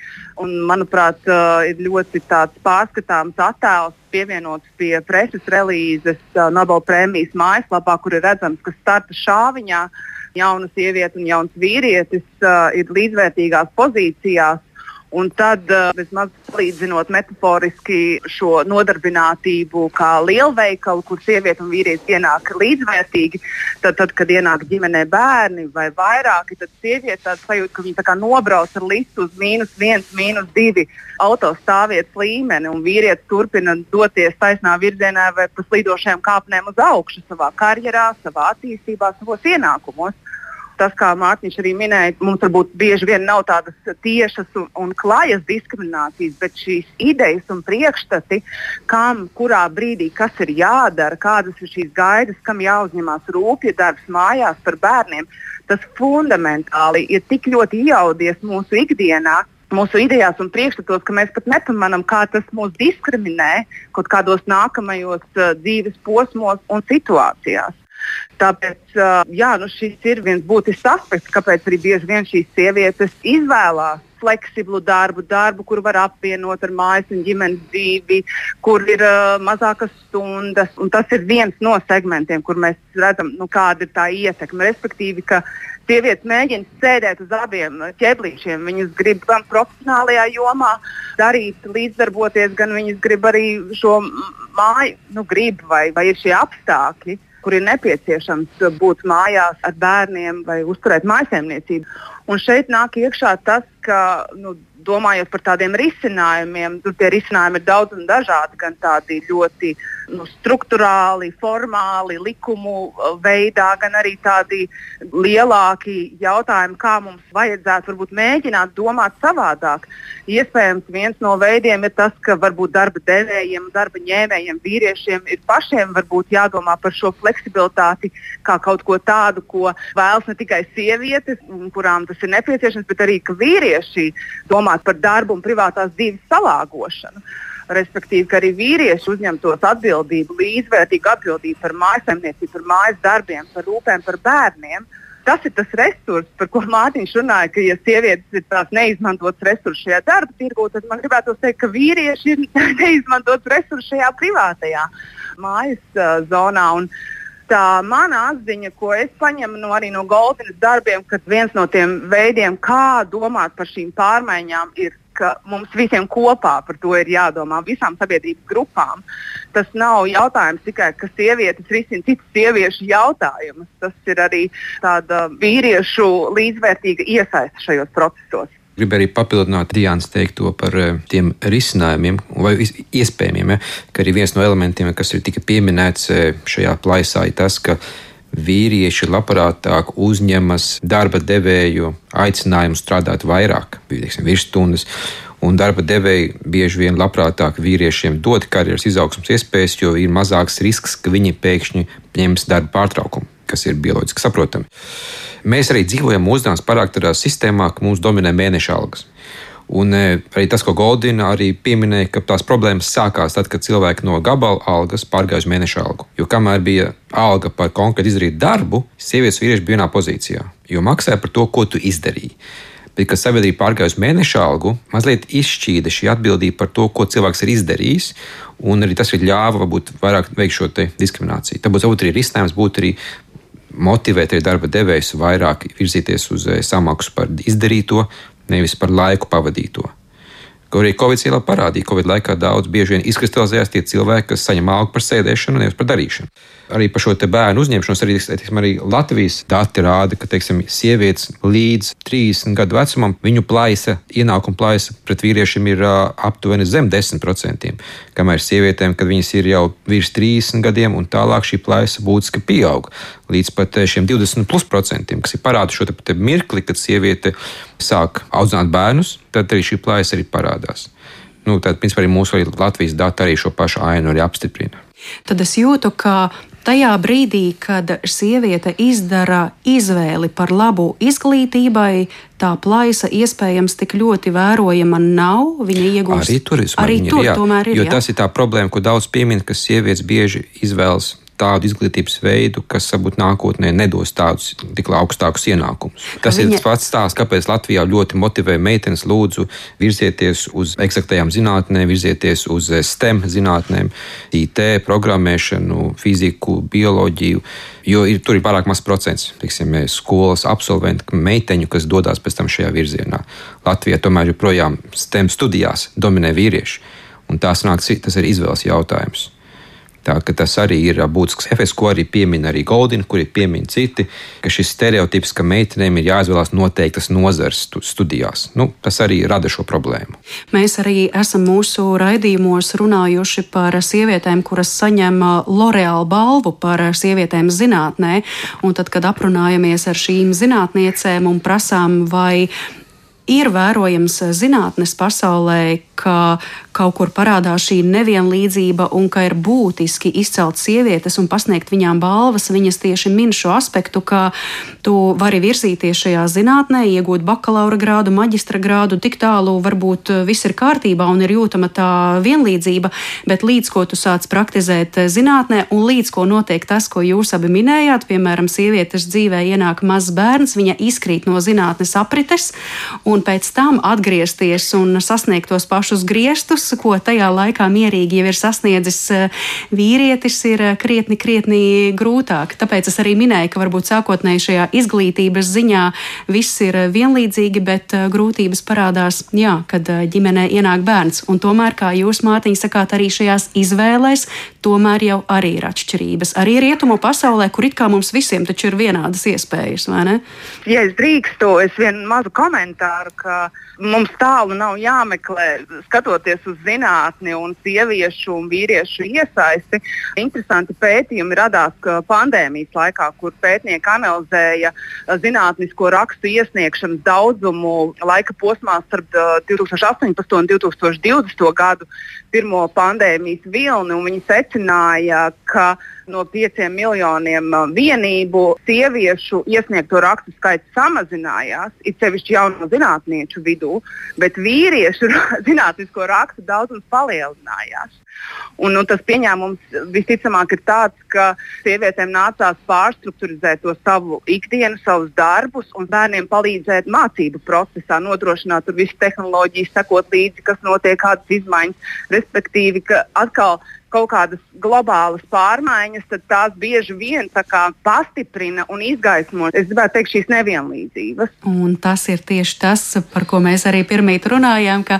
Un, manuprāt, ir ļoti pārskatāms attēls pievienots pie preses relīzes uh, Nobel prēmijas mājaslapā, kur ir redzams, ka starta šāviņā jauna sieviete un jauns vīrietis uh, ir līdzvērtīgās pozīcijās. Un tad, uh, vismaz salīdzinot metaforiski šo nodarbinātību kā lielveikalu, kur sieviete un vīrietis ienāk līdzvērtīgi, tad, tad kad ienāk ģimenē bērni vai vairāki, tad sieviete tāda sajūta, ka viņa nobrauc ar listu uz mīnus viens, mīnus divi autostāvvietas līmeni, un vīrietis turpina doties taisnā virzienā vai pa slīdošajām kāpnēm uz augšu savā karjerā, savā attīstībā, savos ienākumos tas, kā Mārtiņš arī minēja, mums varbūt bieži vien nav tādas tiešas un, un klajas diskriminācijas, bet šīs idejas un priekšstati, kam, kurā brīdī kas ir jādara, kādas ir šīs gaidas, kam jāuzņemās rūpīgi darbs mājās par bērniem, tas fundamentāli ir tik ļoti iaudies mūsu ikdienā. Mūsu idejās un priekšstatos, ka mēs pat nepamanām, kā tas mūs diskriminē kaut kādos nākamajos uh, dzīves posmos un situācijās. Tāpēc jā, nu šis ir viens būtisks aspekts, kāpēc arī bieži vien šīs sievietes izvēlās fleksiblu darbu, darbu, kur var apvienot ar mājas un ģimenes dzīvi, kur ir uh, mazākas stundas. Un tas ir viens no segmentiem, kur mēs redzam, nu, kāda ir tā ietekme. Respektīvi, ka sievietes mēģina sēdēt uz abiem ķeblīšiem. Viņas grib gan profesionālajā jomā darīt, līdzdarboties, gan viņas grib arī šo māju, nu, grib vai, vai ir šie apstākļi kur ir nepieciešams būt mājās ar bērniem vai uzturēt mājsaimniecību. Un šeit nāk iekšā tas, ka nu, domājot par tādiem risinājumiem, tur tie risinājumi ir daudz un dažādi, gan tādi ļoti nu, struktūrāli, formāli, likumu uh, veidā, gan arī tādi lielāki jautājumi, kā mums vajadzētu varbūt mēģināt domāt savādāk. Iespējams, viens no veidiem ir tas, ka varbūt darba devējiem, darba ņēmējiem, vīriešiem ir pašiem jādomā par šo fleksibilitāti kā kaut ko tādu, ko vēlas ne tikai sievietes, kurām tas ir nepieciešams, bet arī vīrieši domāt par darbu un privātās dzīves salāgošanu respektīvi, ka arī vīrieši uzņemtos atbildību, līdzvērtīgu atbildību par mājasemniecību, par mājas darbiem, par rūpēm par bērniem. Tas ir tas resurs, par ko <laughs> Mārtiņš runāja, ka, ja sievietes ir tās neizmantotas resursi šajā darba tirgū, tad man gribētu teikt, ka vīrieši ir <laughs> neizmantotas resursi šajā privātajā mājas uh, zonā. Un, tā mana atziņa, ko es paņemu no, no Goldinas darbiem, ka viens no tiem veidiem, kā domāt par šīm pārmaiņām, ir ka mums visiem kopā par to ir jādomā, visām sabiedrības grupām. Tas nav jautājums tikai, ka sievietes risina citas sieviešu jautājumus. Tas ir arī tāda vīriešu līdzvērtīga iesaiste šajos procesos. Gribu arī papildināt Diānas teikto par eh, tiem risinājumiem, vai iespējamiem, ja, ka arī viens no elementiem, kas ir tika pieminēts eh, šajā plaisā, ir tas, ka vīrieši labprātāk uzņemas darba devēju aicinājumu strādāt vairāk, teiksim, virsstundas. Un darba devēji bieži vien labprātāk vīriešiem dod karjeras izaugsmas iespējas, jo ir mazāks risks, ka viņi pēkšņi ņems darba pārtraukumu, kas ir bioloģiski saprotami. Mēs arī dzīvojam mūsdienās pārāk tādā sistēmā, ka mums dominē mēneša algas. Un e, arī tas, ko Goldina arī pieminēja, ka tās problēmas sākās tad, kad cilvēki no gabala algas pārgāja uz mēneša algu. Jo kamēr bija alga par konkrēti izdarītu darbu, sievietes vīrieši bija vienā pozīcijā, jo maksāja par to, ko tu izdarīji. Bet, kad sabiedrība pārgāja uz mēneša algu, mazliet izšķīda šī atbildība par to, ko cilvēks ir izdarījis, un arī tas ir ļāva varbūt vairāk veikt šo diskrimināciju. Tāpēc varbūt arī risinājums būtu arī motivēt arī darba devējus vairāk virzīties uz eh, samaksu par izdarīto, nevis par laiku pavadīto. Ko arī Covid ielā parādīja. Covid laikā daudz bieži vien izkristalizējās tie cilvēki, kas saņem algu par sēdēšanu, nevis par darīšanu. Arī par šo bērnu uzņemšanos arī, teiksim, arī Latvijas dati rāda, ka teiksim, sievietes līdz 30 gadu vecumam viņu plaisa, ienākuma plaisa pret vīriešiem ir uh, aptuveni zem 10%. Kamēr sievietēm, kad viņas ir jau virs 30 gadiem un tālāk, šī plaisa būtiski pieaug līdz pat šiem 20%, kas ir parāda šo mirkli, kad sieviete sāk audzināt bērnus, tad arī šī plaisa arī parādās. Nu, tad, principā, arī mūsu arī Latvijas dati arī šo pašu ainu apstiprina. Tad es jūtu, ka tajā brīdī, kad sieviete izdara izvēli par labu izglītībai, tā plaisa iespējams tik ļoti vērojama nav. Viņa iegūst arī tur, arī tur ir, jā, tomēr ir. Jo jā. tas ir tā problēma, ko daudz piemin, ka sievietes bieži izvēlas tādu izglītības veidu, kas varbūt nākotnē nedos tādus tik augstākus ienākumus. Tas viņa... ir tas pats stāsts, kāpēc Latvijā ļoti motivē meitenes lūdzu virzieties uz eksaktajām zinātnēm, virzieties uz STEM zinātnēm, IT, programmēšanu, fiziku, bioloģiju. Jo ir, tur ir pārāk maz procents tiksim, skolas absolventu, meiteņu, kas dodas pēc tam šajā virzienā. Latvijā tomēr joprojām STEM studijās dominē vīrieši. Un tās nāk, tas ir izvēles jautājums. Tā, tas arī ir būtisks efekts, ko arī piemin arī Goldina, kur ir piemin citi, ka šis stereotips, ka meitenēm ir jāizvēlās noteiktas nozares studijās, nu, tas arī rada šo problēmu. Mēs arī esam mūsu raidījumos runājuši par sievietēm, kuras saņem L'Oreal balvu par sievietēm zinātnē, un tad, kad aprunājamies ar šīm zinātniecēm un prasām, vai ir vērojams zinātnes pasaulē, ka kaut kur parādās šī nevienlīdzība un ka ir būtiski izcelt sievietes un pasniegt viņām balvas. Viņas tieši min šo aspektu, ka tu vari virzīties šajā zinātnē, iegūt bakalaura grādu, maģistra grādu, tik tālu varbūt viss ir kārtībā un ir jūtama tā vienlīdzība, bet līdz ko tu sāc praktizēt zinātnē un līdz ko notiek tas, ko jūs abi minējāt, piemēram, sievietes dzīvē ienāk mazs bērns, viņa izkrīt no zinātnes aprites un pēc tam atgriezties un sasniegt tos pašus pašus griestus, ko tajā laikā mierīgi jau ir sasniedzis eh, vīrietis, ir eh, krietni, krietni grūtāk. Tāpēc es arī minēju, ka varbūt sākotnēji šajā izglītības ziņā viss ir eh, vienlīdzīgi, bet grūtības parādās, jā, kad ģimenē ienāk bērns. Un tomēr, kā jūs, Mārtiņ, sakāt, arī šajās izvēlēs, tomēr jau arī ir atšķirības. Arī rietumu pasaulē, kur it kā mums visiem taču ir vienādas iespējas, vai ne? Ja es drīkstu, es vienu mazu komentāru, ka mums tālu nav jāmeklē skatoties uz zinātni un sieviešu un vīriešu iesaisti, interesanti pētījumi radās pandēmijas laikā, kur pētnieki analizēja zinātnisko rakstu iesniegšanas daudzumu laika posmā starp 2018 un 2020 gadu pirmo pandēmijas vilni. Viņi secināja, ka no 5 miljoniem vienību sieviešu iesniegto rakstu skaits samazinājās, it sevišķi jauno zinātnieku vidū, bet vīriešu <laughs> zinātnisko rakstu daudzums palielinājās. Un, un tas pieņēmums visticamāk ir tāds, ka sievietēm nācās pārstruktūrizēt to savu ikdienu, savus darbus un bērniem palīdzēt mācību procesā, nodrošināt tur visu tehnoloģiju, sekot līdzi, kas notiek, kādas izmaiņas. Respektīvi, ka atkal kaut kādas globālas pārmaiņas, tad tās bieži vien pastiprina un izgaismo, es gribētu teikt, šīs nevienlīdzības. Un tas ir tieši tas, par ko mēs arī pirmīt runājām, ka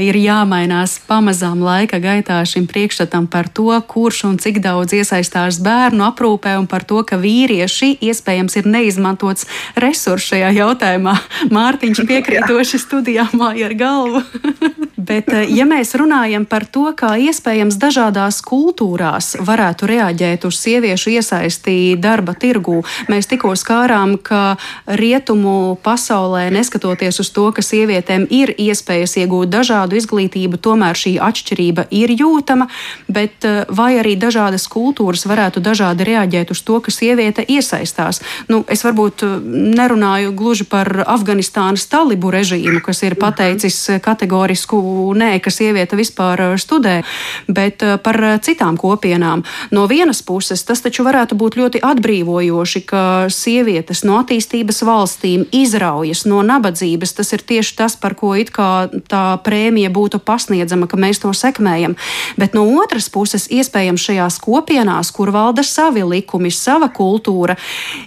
ir jāmainās pamazām laika gaitā šim priekšstatam par to, kurš un cik daudz iesaistās bērnu aprūpē un par to, ka vīrieši iespējams ir neizmantots resurs šajā jautājumā. Mārtiņš <laughs> piekrītoši studijā māja ar galvu. <laughs> Bet, eh, ja mēs runājam par to, kā iespējams dažādās kultūrās varētu reaģēt uz sieviešu iesaisti darba tirgū, mēs tikko skārām, ka rietumu pasaulē, neskatoties uz to, ka sievietēm ir iespējas iegūt dažādu izglītību, tomēr šī atšķirība ir jūtama, bet eh, vai arī dažādas kultūras varētu dažādi reaģēt uz to, ka sieviete iesaistās. Nu, es varbūt eh, nerunāju gluži par Afganistānas talibu režīmu, kas ir pateicis kategorisku nē, ka sieviete vispār uh, studē, bet par uh, citām kopienām. No vienas puses, tas taču varētu būt ļoti atbrīvojoši, ka sievietes no attīstības valstīm izraujas no nabadzības. Tas ir tieši tas, par ko it kā tā prēmija būtu pasniedzama, ka mēs to sekmējam. Bet no otras puses, iespējams, šajās kopienās, kur valda savi likumi, sava kultūra,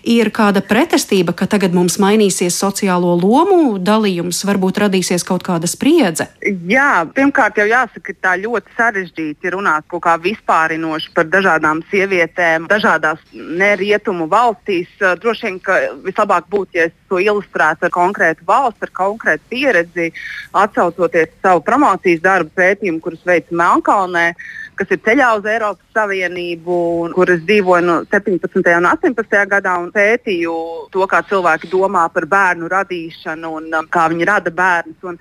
ir kāda pretestība, ka tagad mums mainīsies sociālo lomu dalījums, varbūt radīsies kaut kāda spriedze. Jā, pirmkārt, jau jāsaka, ka tā ļoti sarežģīti runāt kaut kā vispārinoši par dažādām sievietēm, dažādās nerietumu valstīs. Droši vien, ka vislabāk būtu, ja es to ilustrētu ar konkrētu valsti, ar konkrētu pieredzi, atsaucoties savu promocijas darbu pētījumu, kurus veicu Melnkalnē kas ir ceļā uz Eiropas Savienību, kur es dzīvoju no 17. un 18. gadā un pētīju to, kā cilvēki domā par bērnu radīšanu un um, kā viņi rada bērnus. Un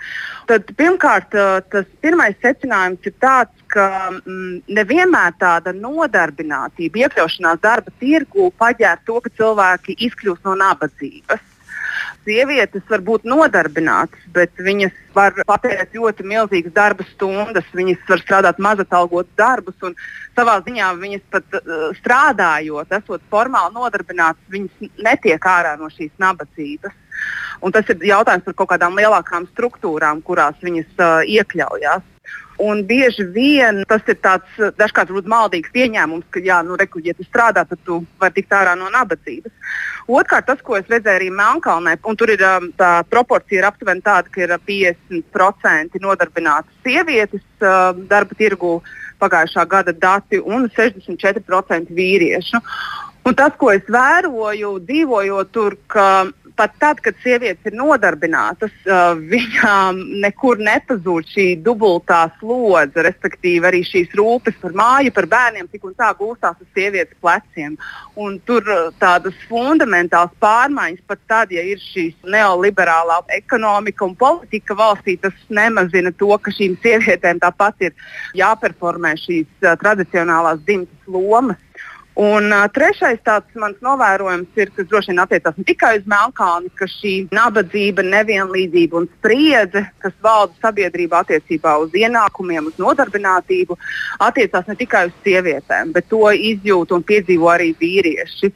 tad, pirmkārt, uh, tas pirmais secinājums ir tāds, ka mm, nevienmēr tāda nodarbinātība, iekļaušanās darba tirgu paģēr to, ka cilvēki izkļūst no nabadzības sievietes var būt nodarbinātas, bet viņas var patērēt ļoti milzīgas darba stundas, viņas var strādāt mazatalgotus darbus, un savā ziņā viņas pat uh, strādājot, esot formāli nodarbinātas, viņas netiek ārā no šīs nabadzības. Un tas ir jautājums par kaut kādām lielākām struktūrām, kurās viņas uh, iekļaujas. Un bieži vien tas ir tāds dažkārt maldīgs pieņēmums, ka, jā, nu, reku, ja tu strādā, tad tu vari tikt ārā no nabadzības. Otrkārt, tas, ko es redzēju arī Melnkalnē, un tur ir um, tā proporcija ir aptuveni tāda, ka ir 50% nodarbinātas sievietes uh, darba tirgu pagājušā gada dati un 64% vīriešu. Un tas, ko es vēroju, dzīvojot tur, ka pat tad, kad sievietes ir nodarbinātas, uh, viņām nekur nepazūd šī dubultā slodze, respektīvi arī šīs rūpes par māju, par bērniem, tik un tā gūstās uz sievietes pleciem. Un tur uh, tādas fundamentālas pārmaiņas, pat tad, ja ir šī neoliberālā ekonomika un politika valstī, tas nemazina to, ka šīm sievietēm tāpat ir jāperformē šīs uh, tradicionālās dzimtas lomas. Un uh, trešais tāds mans novērojums ir, kas droši vien attiecās ne tikai uz Melnkalni, ka šī nabadzība, nevienlīdzība un spriedze, kas valda sabiedrībā attiecībā uz ienākumiem, uz nodarbinātību, attiecās ne tikai uz sievietēm, bet to izjūt un piedzīvo arī vīrieši.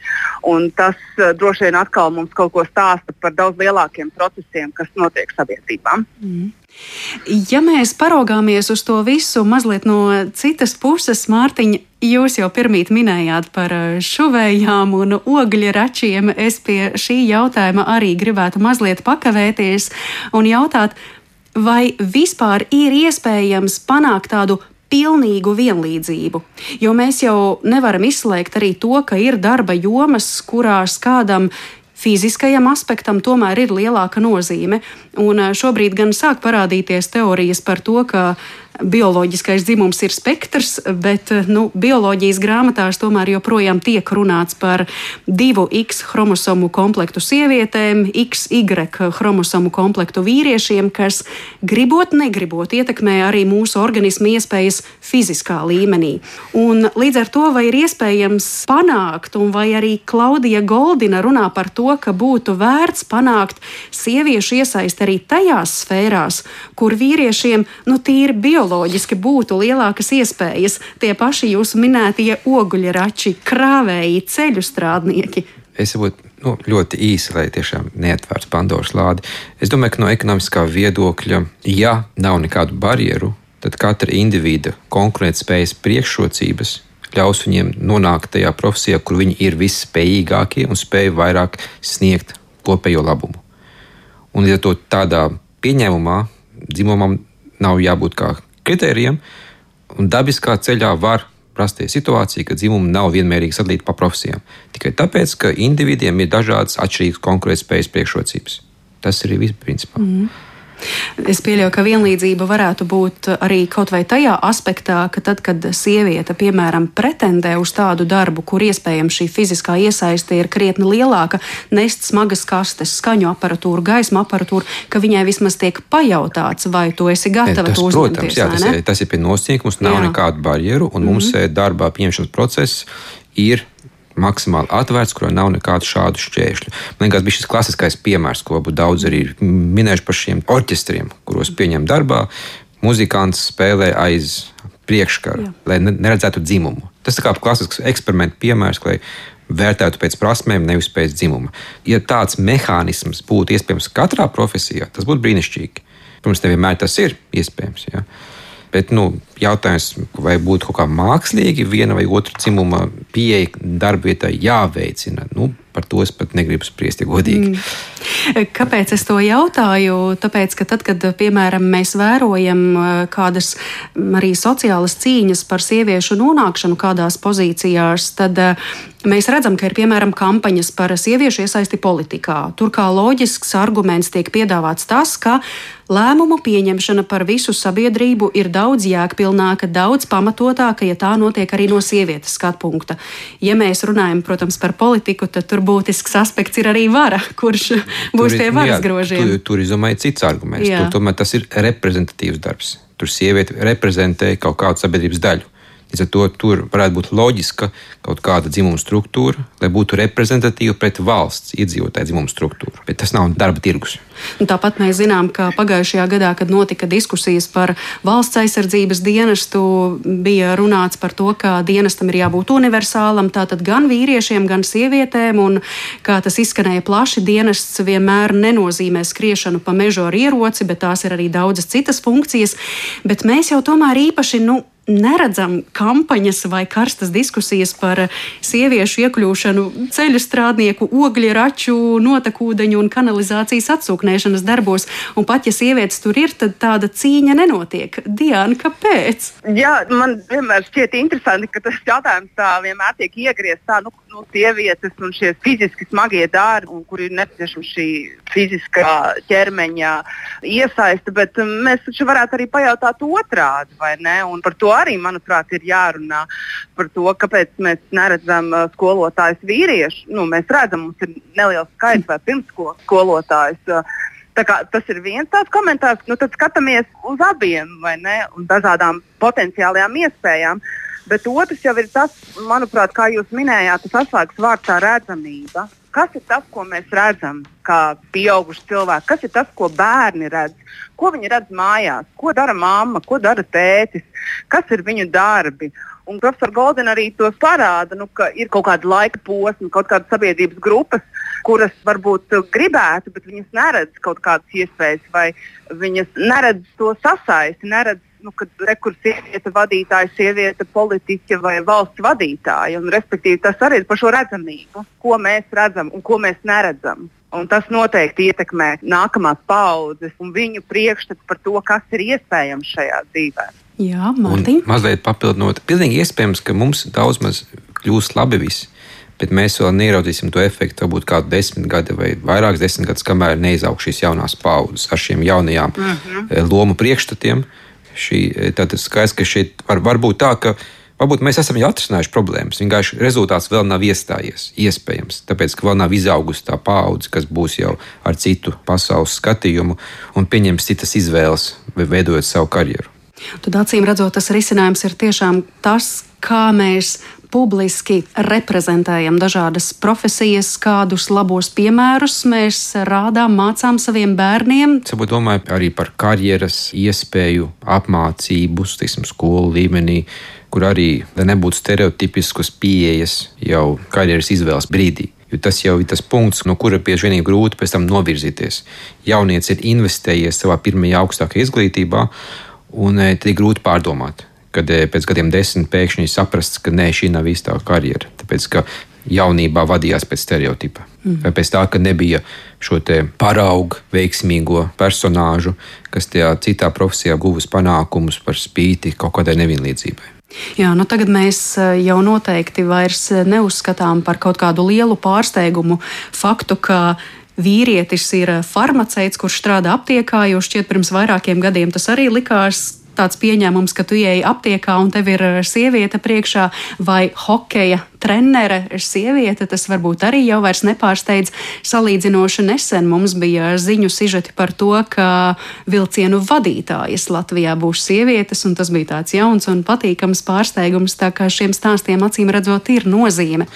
Un tas uh, droši vien atkal mums kaut ko stāsta par daudz lielākiem procesiem, kas notiek sabiedrībā. Mm. Ja mēs paraugāmies uz to visu mazliet no citas puses, Mārtiņa, jūs jau pirmīt minējāt par eh, šuvējām un ogļu račiem. Es pie šī jautājuma arī gribētu mazliet pakavēties un jautāt, vai vispār ir iespējams panākt tādu pilnīgu vienlīdzību. Jo mēs jau nevaram izslēgt arī to, ka ir darba jomas, kurās kādam fiziskajam aspektam tomēr ir lielāka nozīme. Un eh, šobrīd gan sāk parādīties teorijas par to, ka bioloģiskais dzimums ir spektrs, bet nu, bioloģijas grāmatās tomēr joprojām tiek runāts par divu X chromosomu komplektu sievietēm, XY chromosomu komplektu vīriešiem, kas gribot, negribot ietekmē arī mūsu organismu iespējas fiziskā līmenī. Un līdz ar to vai ir iespējams panākt, un vai arī Klaudija Goldina runā par to, ka būtu vērts panākt sieviešu iesaisti arī tajās sfērās, kur vīriešiem nu, tīri bioloģiski bioloģiski būtu lielākas iespējas tie paši jūsu minētie oguļrači, krāvēji, ceļu strādnieki? Es būtu nu, ļoti īsi, lai tiešām neatvērtu Pandoras lādi. Es domāju, ka no ekonomiskā viedokļa, ja nav nekādu barjeru tad katra individa konkurētspējas priekšrocības ļaus viņiem nonākt tajā profesijā, kur viņi ir visspējīgākie un spēj vairāk sniegt kopējo labumu. Un, ja to tādā pieņēmumā dzimumam nav jābūt kā kritērijam, un dabiskā ceļā var rasties situācija, ka dzimumi nav vienmērīgi sadalīti pa profesijām. Tikai tāpēc, ka individiem ir dažādas atšķirīgas konkurētspējas priekšrocības. Tas ir viss principā. Mm. Es pieļauju, ka vienlīdzība varētu būt arī kaut vai tajā aspektā, ka tad, kad sieviete, piemēram, pretendē uz tādu darbu, kur iespējams šī fiziskā iesaiste ir krietni lielāka, nest smagas kastes, skaņu aparatūru, gaismu aparatūru, ka viņai vismaz tiek pajautāts, vai tu esi gatava tas, to uzņemties. Protams, jā, tas, ir, tas ir pie nosacījuma, mums nav jā. nekādu barjeru, un mm -hmm. mums mhm. darbā pieņemšanas process ir maksimāli atvērts, kurā nav nekādu šādu šķēršļu. Man liekas, bija šis klasiskais piemērs, ko daudz arī minējuši par šiem orķestriem, kuros pieņem darbā. Muzikants spēlē aiz priekškara, Jā. lai neredzētu dzimumu. Tas ir kā klasisks eksperiments piemērs, lai vērtētu pēc prasmēm, nevis pēc dzimuma. Ja tāds mehānisms būtu iespējams katrā profesijā, tas būtu brīnišķīgi. Protams, nevienmēr tas ir iespējams. Ja? Bet nu, jautājums, vai būtu kaut kā mākslīgi viena vai otra dzimuma pieeja darbvietai jāveicina. Nu, par to es pat negribu spriest, ja godīgi. Mm. Kāpēc es to jautāju? Tāpēc, ka tad, kad piemēram mēs vērojam uh, kādas arī sociālas cīņas par sieviešu nonākšanu kādās pozīcijās, tad uh, mēs redzam, ka ir piemēram kampaņas par sieviešu iesaisti politikā. Tur kā loģisks arguments tiek piedāvāts tas, ka lēmumu pieņemšana par visu sabiedrību ir daudz jēgpilnāka, daudz pamatotāka, ja tā notiek arī no sievietes skatu punkta. Ja mēs runājam, protams, par politiku, tad tur būtisks aspekts ir arī vara, kurš būs pie varas jā, grožiem. Tur, tur izdomāja cits arguments. Tur, tomēr tas ir reprezentatīvs darbs. Tur sieviete reprezentē kaut kādu sabiedrības daļu. Līdz ar to tur varētu būt loģiska kaut kāda dzimuma struktūra, lai būtu reprezentatīva pret valsts iedzīvotāju dzimumu struktūru. Bet tas nav darba tirgus. Un tāpat mēs zinām, ka pagājušajā gadā, kad notika diskusijas par valsts aizsardzības dienestu, bija runāts par to, ka dienestam ir jābūt universālam, tātad gan vīriešiem, gan sievietēm, un kā tas izskanēja plaši, dienests vienmēr nenozīmē skriešanu pa mežu ar ieroci, bet tās ir arī daudzas citas funkcijas. Bet mēs jau tomēr īpaši, nu, neredzam kampaņas vai karstas diskusijas par sieviešu iekļūšanu ceļu strādnieku, ogļu raču, notekūdeņu un kanalizācijas atsūknēšanas darbos. Un pat ja sievietes tur ir, tad tāda cīņa nenotiek. Diana, kāpēc? Jā, man vienmēr šķiet interesanti, ka tas jautājums tā vienmēr tiek iegriezts tā, nu, nu, sievietes un šie fiziski smagie darbi, kur ir nepieciešama šī fiziskā ķermeņa iesaiste. Bet um, mēs taču varētu arī pajautāt otrādi, vai ne? Un par to arī, manuprāt, ir jārunā. Par to, kāpēc mēs neredzam uh, skolotājus vīriešus. Nu, mēs redzam, mums ir neliels skaits vai pirmsskolas skolotājus. Uh, Kā, tas ir viens tāds komentārs. Nu, tad skatāmies uz abiem, ne? Un dažādām potenciālajām iespējām. Bet otrs jau ir tas, manuprāt, kā jūs minējāt, tas atslēgas vārds - redzamība. Kas ir tas, ko mēs redzam, kā pieauguši cilvēki? Kas ir tas, ko bērni redz? Ko viņi redz mājās? Ko dara mamma, ko dara tētis? Kas ir viņu darbi? Un profesors Goldena arī to parāda, nu, ka ir kaut kāda laika posma, kaut kādas sabiedrības grupas, kuras varbūt gribētu, bet viņas neredz kaut kādas iespējas, vai viņas neredz to sasaisti, neredz nu, kad rekur sieviete vadītāja, sieviete politiķe vai valsts vadītāja. Un, respektīvi, tas arī ir par šo redzamību, ko mēs redzam un ko mēs neredzam. Un tas noteikti ietekmē nākamās paudzes un viņu priekšstatu par to, kas ir iespējams šajā dzīvē. Jā, Mārtiņ. Mazliet papildinot, pilnīgi iespējams, ka mums daudz maz kļūs labi viss bet mēs vēl neieraudzīsim to efektu varbūt kādu desmit gadu vai vairākus desmit gadus, kamēr neizaug šīs jaunās paudzes ar šiem jaunajām uh mhm. eh, -huh. lomu priekšstatiem. Šī, tad skaidrs, ka šeit var, var būt tā, ka varbūt mēs esam jau atrisinājuši problēmas. Vienkārši rezultāts vēl nav iestājies. Iespējams, tāpēc, ka vēl nav izaugusi tā paudze, kas būs jau ar citu pasaules skatījumu un pieņems citas izvēles, veidojot savu karjeru. Tad acīm redzot, tas risinājums ir tiešām tas, kā mēs publiski reprezentējam dažādas profesijas, kādus labos piemērus mēs rādām, mācām saviem bērniem. Es domāju arī par karjeras iespēju apmācību, tiksim, skolu līmenī, kur arī nebūtu stereotipiskas pieejas jau karjeras izvēles brīdī. Jo tas jau ir tas punkts, no kura bieži vien ir grūti pēc tam novirzīties. Jaunieci ir investējies savā pirmajā augstākajā izglītībā, Un tad ir grūti pārdomāt, kad pēc gadiem desmit pēkšņi saprasts, ka nē, šī nav īstā karjera. Tāpēc, ka jaunībā vadījās pēc stereotipa. Mm. Vai pēc tā, ka nebija šo paraugu, veiksmīgo personāžu, kas tajā citā profesijā guvis panākumus par spīti kaut kādai nevienlīdzībai. Jā, nu tagad mēs eh, jau noteikti vairs neuzskatām par kaut kādu lielu pārsteigumu faktu, ka vīrietis ir farmaceits, kurš strādā aptiekā, jo šķiet pirms vairākiem gadiem tas arī likās tāds pieņēmums, ka tu ieej aptiekā un tev ir eh, sieviete priekšā, vai hokeja trenere ir sieviete, tas varbūt arī jau vairs nepārsteidz. Salīdzinoši nesen mums bija ziņu sižeti par to, ka vilcienu vadītājas Latvijā būs sievietes, un tas bija tāds jauns un patīkams pārsteigums, tā kā šiem stāstiem acīm redzot ir nozīme.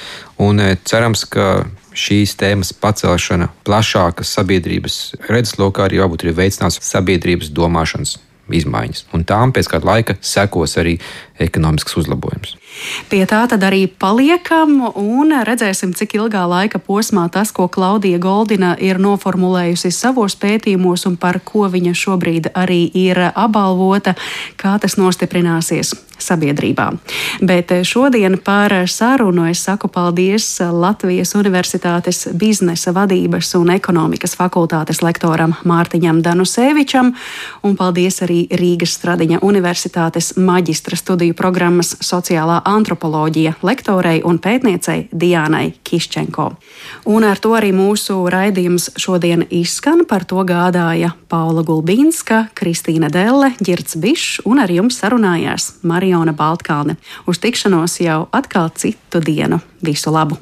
Un eh, cerams, ka šīs tēmas pacelšana plašākas sabiedrības redzeslokā arī varbūt ir veicinās sabiedrības domāšanas izmaiņas. Un tām pēc kāda laika sekos arī ekonomisks uzlabojums. Pie tā tad arī paliekam un redzēsim, cik ilgā laika posmā tas, ko Klaudija Goldina ir noformulējusi savos pētījumos un par ko viņa šobrīd arī ir apbalvota, kā tas nostiprināsies sabiedrībā. Bet šodien par sarunu es saku paldies Latvijas Universitātes biznesa vadības un ekonomikas fakultātes lektoram Mārtiņam Danusevičam un paldies arī Rīgas Stradiņa Universitātes maģistra studiju programmas sociālā antropoloģija lektorei un pētniecei Diānai Kiščenko. Un ar to arī mūsu raidījums šodien izskan. Par to gādāja Paula Gulbīnska, Kristīna Delle, Girts Bišs un ar jums sarunājās Marija. Mariona Baltkalne. Uz tikšanos jau atkal citu dienu. Visu labu!